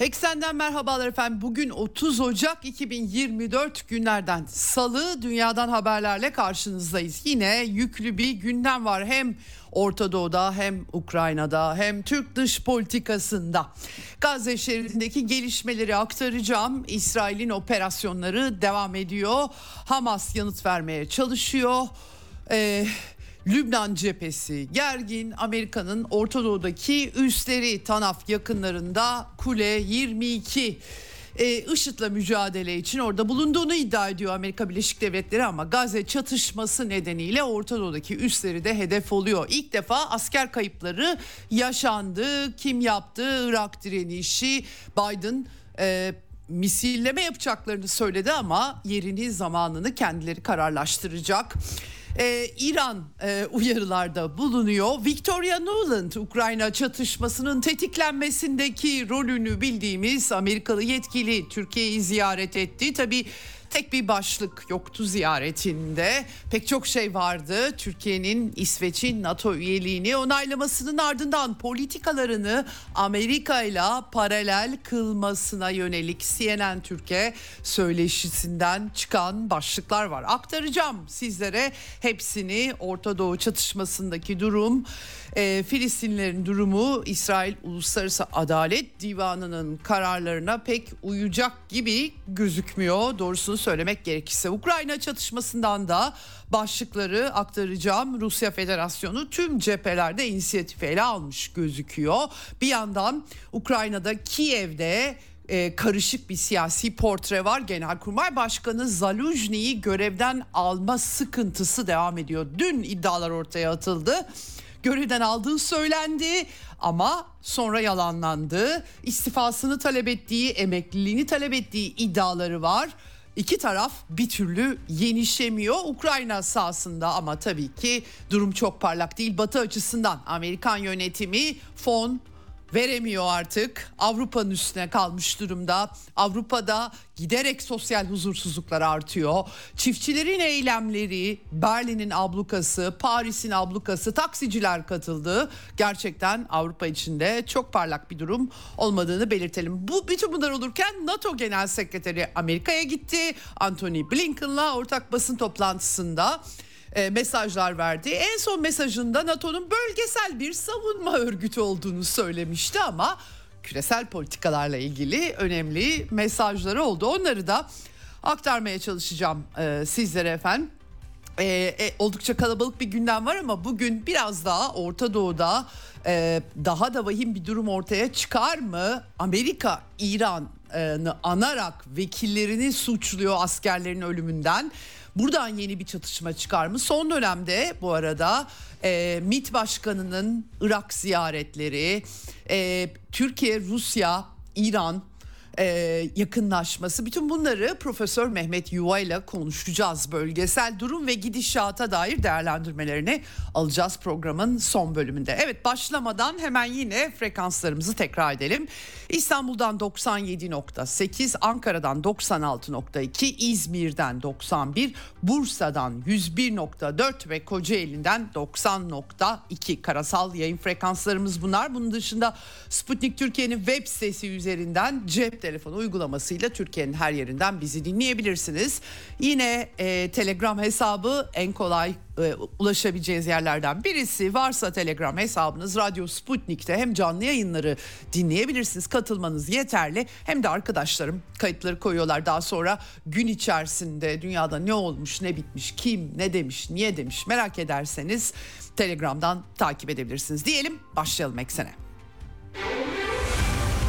Eksenden merhabalar efendim. Bugün 30 Ocak 2024 günlerden salı dünyadan haberlerle karşınızdayız. Yine yüklü bir gündem var hem Orta Doğu'da hem Ukrayna'da hem Türk dış politikasında. Gazze şeridindeki gelişmeleri aktaracağım. İsrail'in operasyonları devam ediyor. Hamas yanıt vermeye çalışıyor. Eee Lübnan cephesi gergin Amerika'nın Orta Doğu'daki üsleri Tanaf yakınlarında Kule 22 e, IŞİD'le mücadele için orada bulunduğunu iddia ediyor Amerika Birleşik Devletleri ama Gazze çatışması nedeniyle Orta Doğu'daki üsleri de hedef oluyor. İlk defa asker kayıpları yaşandı. Kim yaptı? Irak direnişi Biden e, misilleme yapacaklarını söyledi ama yerini zamanını kendileri kararlaştıracak. Ee, İran e, uyarılarda bulunuyor. Victoria Nuland Ukrayna çatışmasının tetiklenmesindeki rolünü bildiğimiz Amerikalı yetkili Türkiye'yi ziyaret etti. Tabii tek bir başlık yoktu ziyaretinde. Pek çok şey vardı. Türkiye'nin İsveç'in NATO üyeliğini onaylamasının ardından politikalarını Amerika ile paralel kılmasına yönelik CNN Türkiye söyleşisinden çıkan başlıklar var. Aktaracağım sizlere hepsini. Orta Doğu çatışmasındaki durum, e, Filistinlerin durumu İsrail Uluslararası Adalet Divanı'nın kararlarına pek uyacak gibi gözükmüyor. Doğrusunu söylemek gerekirse Ukrayna çatışmasından da başlıkları aktaracağım. Rusya Federasyonu tüm cephelerde inisiyatif ele almış gözüküyor. Bir yandan Ukrayna'da Kiev'de e, karışık bir siyasi portre var. Genelkurmay Başkanı Zaluzhny'yi görevden alma sıkıntısı devam ediyor. Dün iddialar ortaya atıldı görevden aldığı söylendi ama sonra yalanlandı. İstifasını talep ettiği, emekliliğini talep ettiği iddiaları var. İki taraf bir türlü yenişemiyor Ukrayna sahasında ama tabii ki durum çok parlak değil. Batı açısından Amerikan yönetimi fon veremiyor artık. Avrupa'nın üstüne kalmış durumda. Avrupa'da giderek sosyal huzursuzluklar artıyor. Çiftçilerin eylemleri, Berlin'in ablukası, Paris'in ablukası, taksiciler katıldı. Gerçekten Avrupa içinde çok parlak bir durum olmadığını belirtelim. Bu bütün bunlar olurken NATO Genel Sekreteri Amerika'ya gitti. Anthony Blinken'la ortak basın toplantısında e, mesajlar verdi. En son mesajında NATO'nun bölgesel bir savunma örgütü olduğunu söylemişti ama küresel politikalarla ilgili önemli mesajları oldu. Onları da aktarmaya çalışacağım e, sizlere efendim. E, e, oldukça kalabalık bir gündem var ama bugün biraz daha Orta Doğu'da e, daha da vahim bir durum ortaya çıkar mı? Amerika İran'ı anarak vekillerini suçluyor askerlerin ölümünden. Buradan yeni bir çatışma çıkar mı? Son dönemde bu arada e, MİT Başkanı'nın Irak ziyaretleri, e, Türkiye, Rusya, İran e, yakınlaşması bütün bunları Profesör Mehmet Yuva ile konuşacağız. Bölgesel durum ve gidişata dair değerlendirmelerini alacağız programın son bölümünde. Evet başlamadan hemen yine frekanslarımızı tekrar edelim. İstanbul'dan 97.8, Ankara'dan 96.2, İzmir'den 91, Bursa'dan 101.4 ve Kocaeli'nden 90.2 karasal yayın frekanslarımız bunlar. Bunun dışında Sputnik Türkiye'nin web sitesi üzerinden cep telefonu uygulamasıyla Türkiye'nin her yerinden bizi dinleyebilirsiniz. Yine e, Telegram hesabı en kolay e, ulaşabileceğiniz yerlerden birisi. Varsa Telegram hesabınız Radyo Sputnik'te hem canlı yayınları dinleyebilirsiniz. Katılmanız yeterli. Hem de arkadaşlarım kayıtları koyuyorlar daha sonra gün içerisinde dünyada ne olmuş, ne bitmiş, kim, ne demiş, niye demiş merak ederseniz Telegram'dan takip edebilirsiniz. Diyelim başlayalım eksene.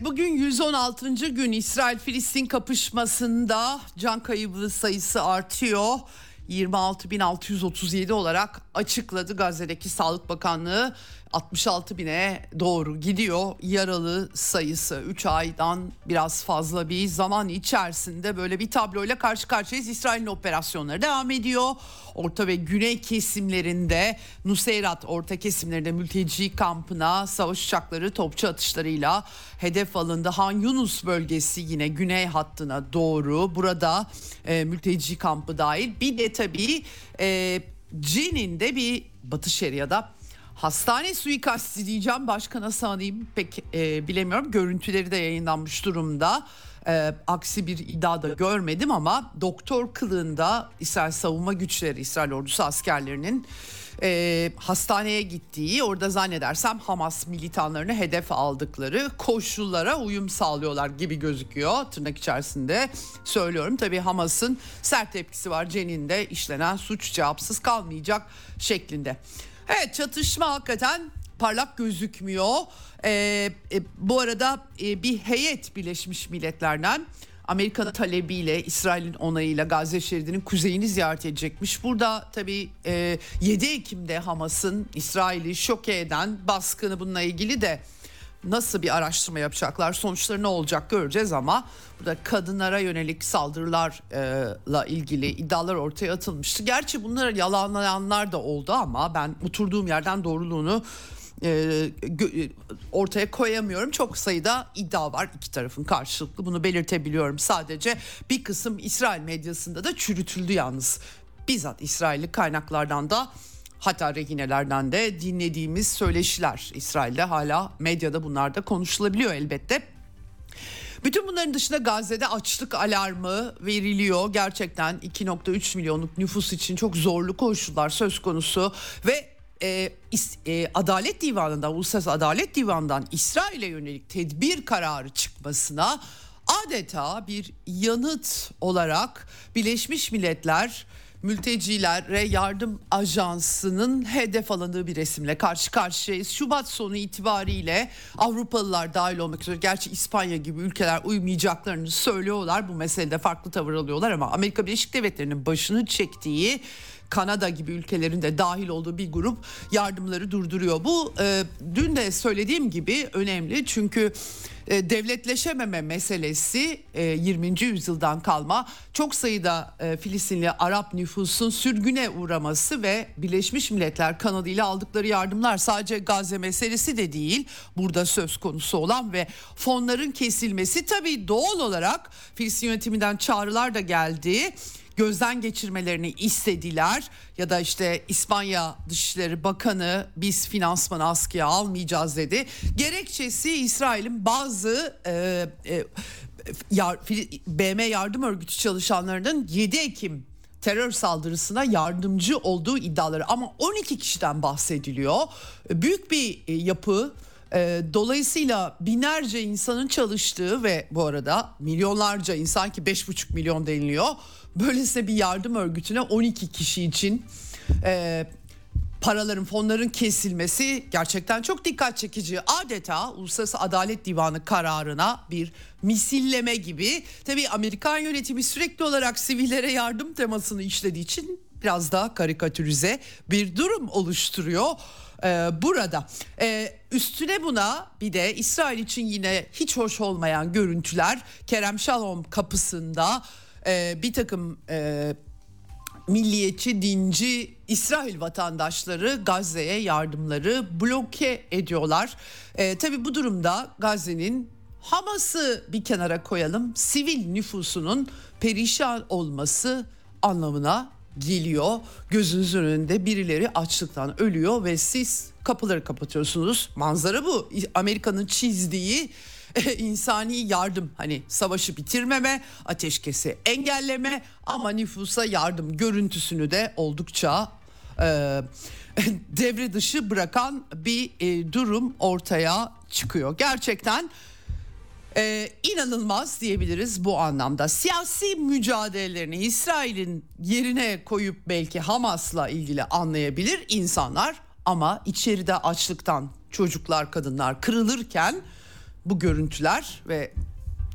Bugün 116. gün İsrail-Filistin kapışmasında can kaybı sayısı artıyor. 26.637 olarak açıkladı Gazze'deki Sağlık Bakanlığı. 66 bine doğru gidiyor yaralı sayısı 3 aydan biraz fazla bir zaman içerisinde böyle bir tabloyla karşı karşıyayız. İsrail'in operasyonları devam ediyor. Orta ve güney kesimlerinde Nuseyrat orta kesimlerinde mülteci kampına savaş uçakları topçu atışlarıyla hedef alındı. Han Yunus bölgesi yine güney hattına doğru burada e, mülteci kampı dahil. Bir de tabii e, Cin'in bir Batı Şeria'da Hastane suikasti diyeceğim başka nasıl anayım pek e, bilemiyorum. Görüntüleri de yayınlanmış durumda. E, aksi bir iddia da görmedim ama doktor kılığında İsrail savunma güçleri, İsrail ordusu askerlerinin e, hastaneye gittiği orada zannedersem Hamas militanlarını hedef aldıkları koşullara uyum sağlıyorlar gibi gözüküyor tırnak içerisinde söylüyorum. Tabii Hamas'ın sert tepkisi var Cenin'de işlenen suç cevapsız kalmayacak şeklinde. Evet çatışma hakikaten parlak gözükmüyor. Ee, e, bu arada e, bir heyet Birleşmiş Milletler'den Amerika'nın talebiyle İsrail'in onayıyla Gazze şeridinin kuzeyini ziyaret edecekmiş. Burada tabii e, 7 Ekim'de Hamas'ın İsrail'i şoke eden baskını bununla ilgili de nasıl bir araştırma yapacaklar sonuçları ne olacak göreceğiz ama burada kadınlara yönelik saldırılarla ilgili iddialar ortaya atılmıştı. Gerçi bunları yalanlayanlar da oldu ama ben oturduğum yerden doğruluğunu e, ortaya koyamıyorum. Çok sayıda iddia var iki tarafın karşılıklı bunu belirtebiliyorum. Sadece bir kısım İsrail medyasında da çürütüldü yalnız. Bizzat İsrailli kaynaklardan da hatta rehinelerden de dinlediğimiz söyleşiler İsrail'de hala medyada bunlar da konuşulabiliyor elbette. Bütün bunların dışında Gazze'de açlık alarmı veriliyor. Gerçekten 2.3 milyonluk nüfus için çok zorlu koşullar söz konusu ve e, e, Adalet Divanı'ndan, Uluslararası Adalet Divanı'ndan İsrail'e yönelik tedbir kararı çıkmasına adeta bir yanıt olarak Birleşmiş Milletler mültecilere yardım ajansının hedef alındığı bir resimle karşı karşıyayız. Şubat sonu itibariyle Avrupalılar dahil olmak üzere gerçi İspanya gibi ülkeler uymayacaklarını söylüyorlar. Bu meselede farklı tavır alıyorlar ama Amerika Birleşik Devletleri'nin başını çektiği Kanada gibi ülkelerin de dahil olduğu bir grup yardımları durduruyor. Bu e, dün de söylediğim gibi önemli çünkü e, devletleşememe meselesi e, 20. yüzyıldan kalma çok sayıda e, Filistinli Arap nüfusun sürgüne uğraması ve Birleşmiş Milletler kanadıyla aldıkları yardımlar sadece Gazze meselesi de değil burada söz konusu olan ve fonların kesilmesi tabii doğal olarak Filistin yönetiminden çağrılar da geldi gözden geçirmelerini istediler ya da işte İspanya Dışişleri Bakanı biz finansmanı askıya almayacağız dedi. Gerekçesi İsrail'in bazı e, e, yar, BM yardım örgütü çalışanlarının 7 Ekim terör saldırısına yardımcı olduğu iddiaları ama 12 kişiden bahsediliyor. Büyük bir e, yapı e, dolayısıyla binlerce insanın çalıştığı ve bu arada milyonlarca insan ki 5,5 milyon deniliyor Böylesine bir yardım örgütüne 12 kişi için e, paraların fonların kesilmesi gerçekten çok dikkat çekici. Adeta Uluslararası Adalet Divanı kararına bir misilleme gibi. Tabii Amerikan yönetimi sürekli olarak sivillere yardım temasını işlediği için biraz daha karikatürize bir durum oluşturuyor ee, burada. Ee, üstüne buna bir de İsrail için yine hiç hoş olmayan görüntüler Kerem Şalom kapısında e, bir takım e, milliyetçi, dinci İsrail vatandaşları Gazze'ye yardımları bloke ediyorlar. E, tabii bu durumda Gazze'nin Hamas'ı bir kenara koyalım sivil nüfusunun perişan olması anlamına geliyor. Gözünüzün önünde birileri açlıktan ölüyor ve siz kapıları kapatıyorsunuz. Manzara bu. Amerika'nın çizdiği insani yardım hani savaşı bitirmeme, ateşkesi engelleme ama nüfusa yardım görüntüsünü de oldukça e, devre dışı bırakan bir e, durum ortaya çıkıyor. Gerçekten ee, inanılmaz diyebiliriz bu anlamda. Siyasi mücadelelerini İsrail'in yerine koyup belki Hamas'la ilgili anlayabilir insanlar ama içeride açlıktan çocuklar, kadınlar kırılırken bu görüntüler ve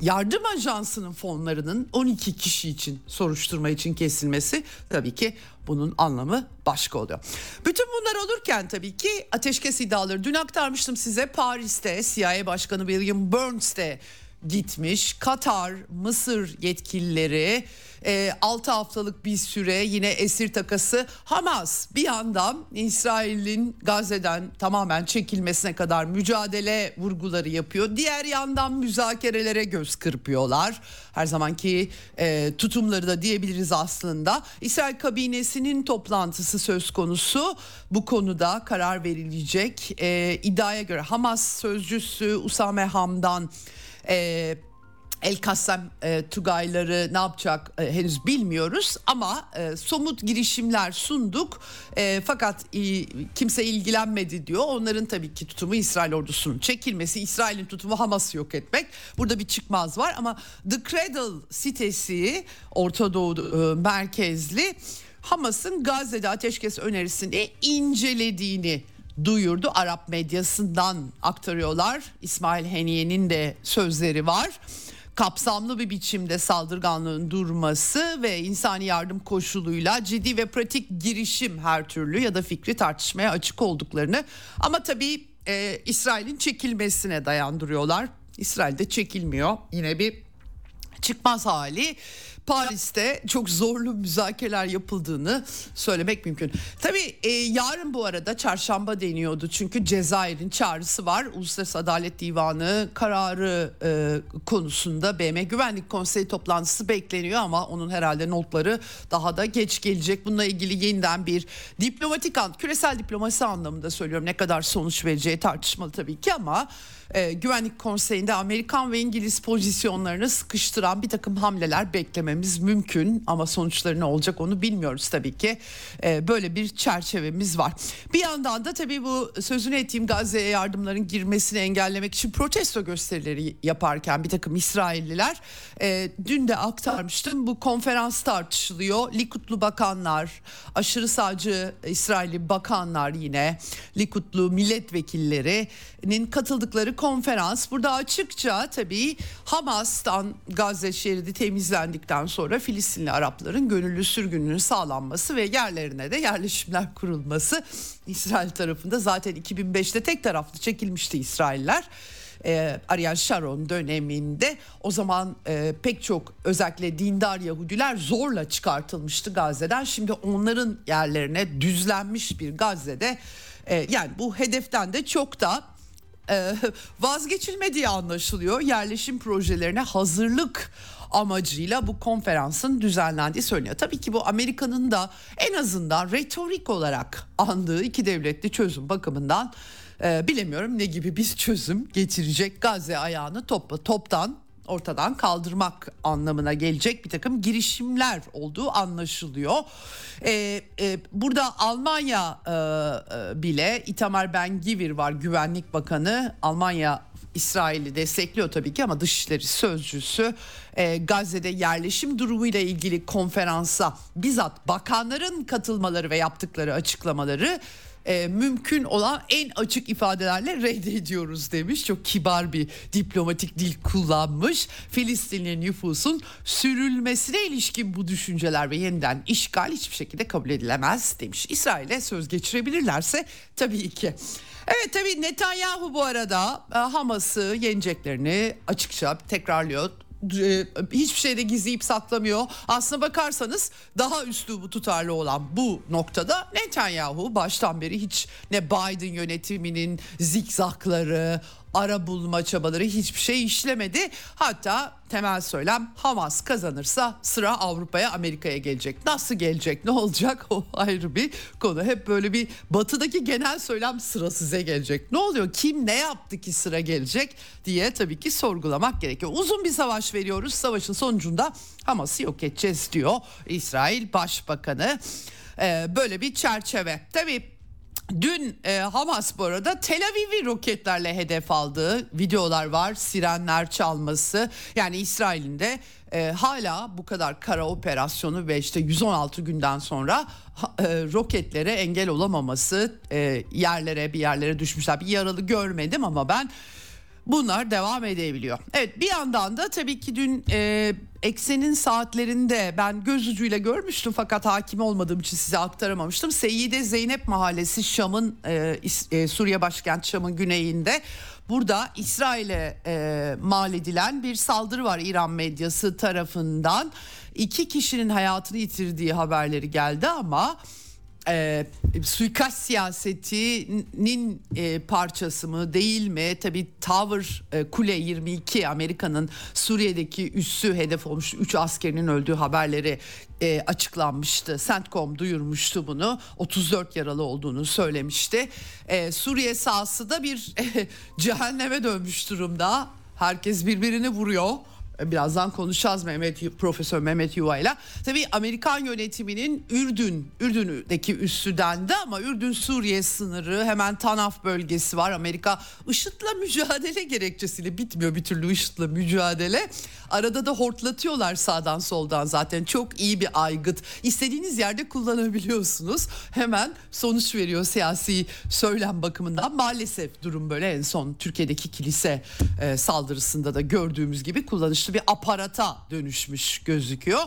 yardım ajansının fonlarının 12 kişi için soruşturma için kesilmesi tabii ki bunun anlamı başka oluyor. Bütün bunlar olurken tabii ki ateşkes iddiaları dün aktarmıştım size Paris'te CIA Başkanı William Burns de gitmiş. Katar, Mısır yetkilileri e, 6 haftalık bir süre yine esir takası Hamas bir yandan İsrail'in Gazze'den tamamen çekilmesine kadar mücadele vurguları yapıyor. Diğer yandan müzakerelere göz kırpıyorlar. Her zamanki e, tutumları da diyebiliriz aslında. İsrail kabinesinin toplantısı söz konusu. Bu konuda karar verilecek. E, iddiaya göre Hamas sözcüsü Usame Hamdan e, El Kassam e, Tugayları ne yapacak e, henüz bilmiyoruz ama e, somut girişimler sunduk e, fakat e, kimse ilgilenmedi diyor. Onların tabii ki tutumu İsrail ordusunun çekilmesi, İsrail'in tutumu Hamas'ı yok etmek. Burada bir çıkmaz var ama The Cradle sitesi Orta Doğu e, merkezli Hamas'ın Gazze'de ateşkes önerisini incelediğini duyurdu. Arap medyasından aktarıyorlar. İsmail Heniye'nin de sözleri var kapsamlı bir biçimde saldırganlığın durması ve insani yardım koşuluyla ciddi ve pratik girişim her türlü ya da fikri tartışmaya açık olduklarını ama tabii e, İsrail'in çekilmesine dayandırıyorlar. İsrail'de çekilmiyor. Yine bir çıkmaz hali Paris'te çok zorlu müzakereler yapıldığını söylemek mümkün. Tabii e, yarın bu arada çarşamba deniyordu çünkü Cezayir'in çağrısı var. Uluslararası Adalet Divanı kararı e, konusunda BM Güvenlik Konseyi toplantısı bekleniyor ama onun herhalde notları daha da geç gelecek. Bununla ilgili yeniden bir diplomatik an, küresel diplomasi anlamında söylüyorum ne kadar sonuç vereceği tartışmalı tabii ki ama e, Güvenlik Konseyi'nde Amerikan ve İngiliz pozisyonlarını sıkıştıran bir takım hamleler beklememiz mümkün ama sonuçları ne olacak onu bilmiyoruz tabii ki. E, böyle bir çerçevemiz var. Bir yandan da tabii bu sözünü ettiğim Gazze'ye yardımların girmesini engellemek için protesto gösterileri yaparken bir takım İsrailliler e, dün de aktarmıştım bu konferans tartışılıyor. Likudlu bakanlar, aşırı sağcı İsrailli bakanlar yine Likudlu milletvekillerinin katıldıkları konferans. Burada açıkça tabii Hamas'tan Gazze şeridi temizlendikten sonra Filistinli Arapların gönüllü sürgününün sağlanması ve yerlerine de yerleşimler kurulması İsrail tarafında. Zaten 2005'te tek taraflı çekilmişti İsrailler. E, Ariel Sharon döneminde. O zaman e, pek çok özellikle dindar Yahudiler zorla çıkartılmıştı Gazze'den. Şimdi onların yerlerine düzlenmiş bir Gazze'de e, yani bu hedeften de çok da vazgeçilmediği anlaşılıyor. Yerleşim projelerine hazırlık amacıyla bu konferansın düzenlendiği söyleniyor. Tabii ki bu Amerika'nın da en azından retorik olarak andığı iki devletli çözüm bakımından e, bilemiyorum ne gibi bir çözüm getirecek Gazze ayağını topla toptan ortadan kaldırmak anlamına gelecek bir takım girişimler olduğu anlaşılıyor. Ee, e, burada Almanya e, e, bile Itamar Ben Givir var güvenlik bakanı Almanya İsrail'i destekliyor tabii ki ama Dışişleri Sözcüsü e, Gazze'de yerleşim durumuyla ilgili konferansa bizzat bakanların katılmaları ve yaptıkları açıklamaları e, mümkün olan en açık ifadelerle reddediyoruz demiş. Çok kibar bir diplomatik dil kullanmış. Filistinli nüfusun sürülmesine ilişkin bu düşünceler ve yeniden işgal hiçbir şekilde kabul edilemez demiş. İsrail'e söz geçirebilirlerse tabii ki. Evet tabii Netanyahu bu arada e, Hamas'ı yeneceklerini açıkça tekrarlıyor hiçbir şeyde gizleyip saklamıyor. Aslına bakarsanız daha üslubu tutarlı olan bu noktada Netanyahu baştan beri hiç ne Biden yönetiminin zikzakları, ara bulma çabaları hiçbir şey işlemedi. Hatta temel söylem Hamas kazanırsa sıra Avrupa'ya Amerika'ya gelecek. Nasıl gelecek ne olacak o ayrı bir konu. Hep böyle bir batıdaki genel söylem sıra size gelecek. Ne oluyor kim ne yaptı ki sıra gelecek diye tabii ki sorgulamak gerekiyor. Uzun bir savaş veriyoruz savaşın sonucunda Hamas'ı yok edeceğiz diyor İsrail Başbakanı. Ee, böyle bir çerçeve. Tabii Dün e, Hamas bu arada Tel Aviv'i roketlerle hedef aldığı videolar var. Sirenler çalması. Yani İsrail'in de e, hala bu kadar kara operasyonu ve işte 116 günden sonra e, roketlere engel olamaması e, yerlere bir yerlere düşmüşler. Bir yaralı görmedim ama ben bunlar devam edebiliyor. Evet bir yandan da tabii ki dün e, eksenin saatlerinde ben göz ucuyla görmüştüm fakat hakim olmadığım için size aktaramamıştım. Seyyide Zeynep Mahallesi Şam'ın e, e, Suriye başkent Şam'ın güneyinde burada İsrail'e e, mal edilen bir saldırı var İran medyası tarafından. İki kişinin hayatını yitirdiği haberleri geldi ama e, suikast siyasetinin e, parçası mı değil mi? Tabi Tower e, Kule 22 Amerika'nın Suriye'deki üssü hedef olmuş 3 askerinin öldüğü haberleri e, açıklanmıştı. CENTCOM duyurmuştu bunu. 34 yaralı olduğunu söylemişti. E, Suriye sahası da bir e, cehenneme dönmüş durumda. Herkes birbirini vuruyor. Birazdan konuşacağız Mehmet Profesör Mehmet Yuva ile. Tabii Amerikan yönetiminin Ürdün, Ürdün'deki üssü dendi ama Ürdün Suriye sınırı hemen Tanaf bölgesi var. Amerika IŞİD'le mücadele gerekçesiyle bitmiyor bir türlü IŞİD'le mücadele. Arada da hortlatıyorlar sağdan soldan zaten çok iyi bir aygıt. İstediğiniz yerde kullanabiliyorsunuz. Hemen sonuç veriyor siyasi söylem bakımından. Maalesef durum böyle en son Türkiye'deki kilise e, saldırısında da gördüğümüz gibi kullanışlı bir aparata dönüşmüş gözüküyor.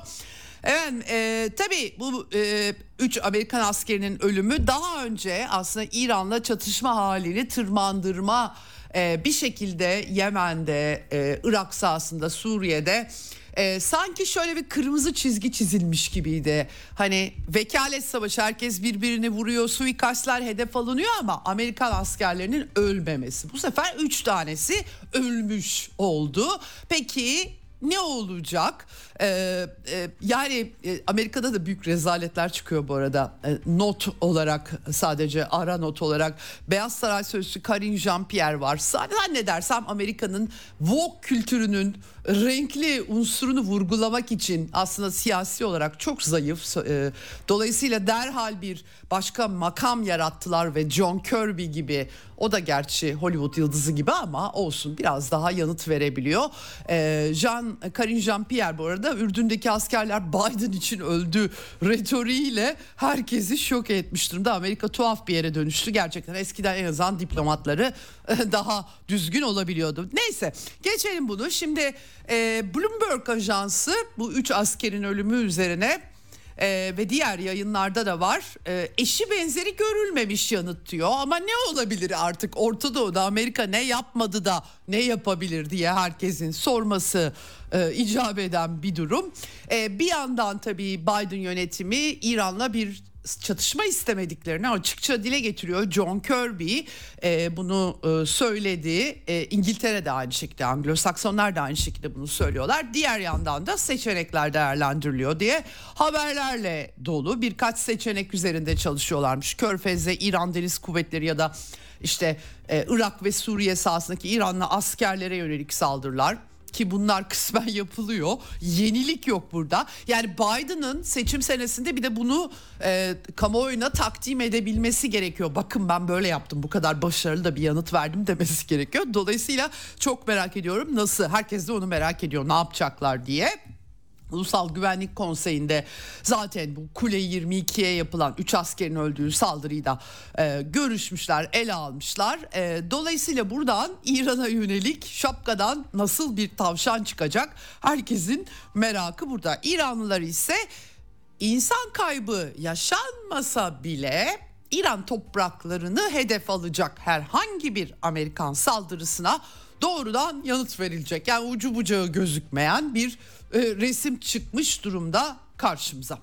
Evet e, tabii bu e, üç Amerikan askerinin ölümü daha önce aslında İran'la çatışma halini tırmandırma e, bir şekilde Yemen'de, e, Irak sahasında, Suriye'de e, sanki şöyle bir kırmızı çizgi çizilmiş gibiydi. Hani vekalet savaşı herkes birbirini vuruyor, suikastler hedef alınıyor ama Amerikan askerlerinin ölmemesi. Bu sefer üç tanesi ölmüş oldu. Peki ne olacak? Ee, e, yani e, Amerika'da da büyük rezaletler çıkıyor bu arada. E, not olarak sadece ara not olarak Beyaz Saray Sözcüsü Karine Jean-Pierre var. Zannedersem Amerika'nın Vogue kültürünün renkli unsurunu vurgulamak için aslında siyasi olarak çok zayıf. Dolayısıyla derhal bir başka makam yarattılar ve John Kirby gibi o da gerçi Hollywood yıldızı gibi ama olsun biraz daha yanıt verebiliyor. E, Jean Karine Jean-Pierre bu arada Ürdün'deki askerler Biden için öldü retoriğiyle herkesi şok etmiş durumda. Amerika tuhaf bir yere dönüştü. Gerçekten eskiden en azından diplomatları e, daha düzgün olabiliyordu. Neyse geçelim bunu. Şimdi e, Bloomberg ajansı bu üç askerin ölümü üzerine e, ve diğer yayınlarda da var. E, eşi benzeri görülmemiş yanıt diyor ama ne olabilir artık Orta Doğu'da Amerika ne yapmadı da ne yapabilir diye herkesin sorması e, icap eden bir durum. E, bir yandan tabii Biden yönetimi İran'la bir çatışma istemediklerini açıkça dile getiriyor. John Kirby e, bunu e, söyledi. E, İngiltere de aynı şekilde, Anglo-Saksonlar da aynı şekilde bunu söylüyorlar. Diğer yandan da seçenekler değerlendiriliyor diye haberlerle dolu birkaç seçenek üzerinde çalışıyorlarmış. Körfez'de İran Deniz Kuvvetleri ya da işte e, Irak ve Suriye sahasındaki İranlı askerlere yönelik saldırılar ki bunlar kısmen yapılıyor. Yenilik yok burada. Yani Biden'ın seçim senesinde bir de bunu e, kamuoyuna takdim edebilmesi gerekiyor. Bakın ben böyle yaptım bu kadar başarılı da bir yanıt verdim demesi gerekiyor. Dolayısıyla çok merak ediyorum nasıl herkes de onu merak ediyor ne yapacaklar diye. Ulusal Güvenlik Konseyi'nde zaten bu Kule 22'ye yapılan 3 askerin öldüğü saldırıyı da e, görüşmüşler, ele almışlar. E, dolayısıyla buradan İran'a yönelik şapkadan nasıl bir tavşan çıkacak herkesin merakı burada. İranlılar ise insan kaybı yaşanmasa bile İran topraklarını hedef alacak herhangi bir Amerikan saldırısına doğrudan yanıt verilecek. Yani ucu bucağı gözükmeyen bir e, resim çıkmış durumda karşımıza.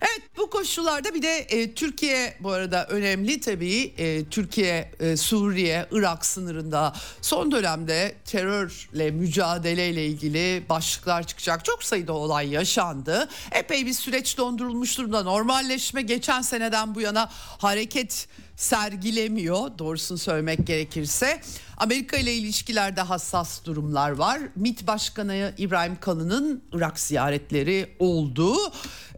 Evet bu koşullarda bir de e, Türkiye bu arada önemli tabii e, Türkiye e, Suriye Irak sınırında son dönemde terörle mücadeleyle ilgili başlıklar çıkacak çok sayıda olay yaşandı. Epey bir süreç dondurulmuş durumda normalleşme geçen seneden bu yana hareket sergilemiyor doğrusunu söylemek gerekirse. Amerika ile ilişkilerde hassas durumlar var. MİT Başkanı İbrahim Kalın'ın Irak ziyaretleri oldu.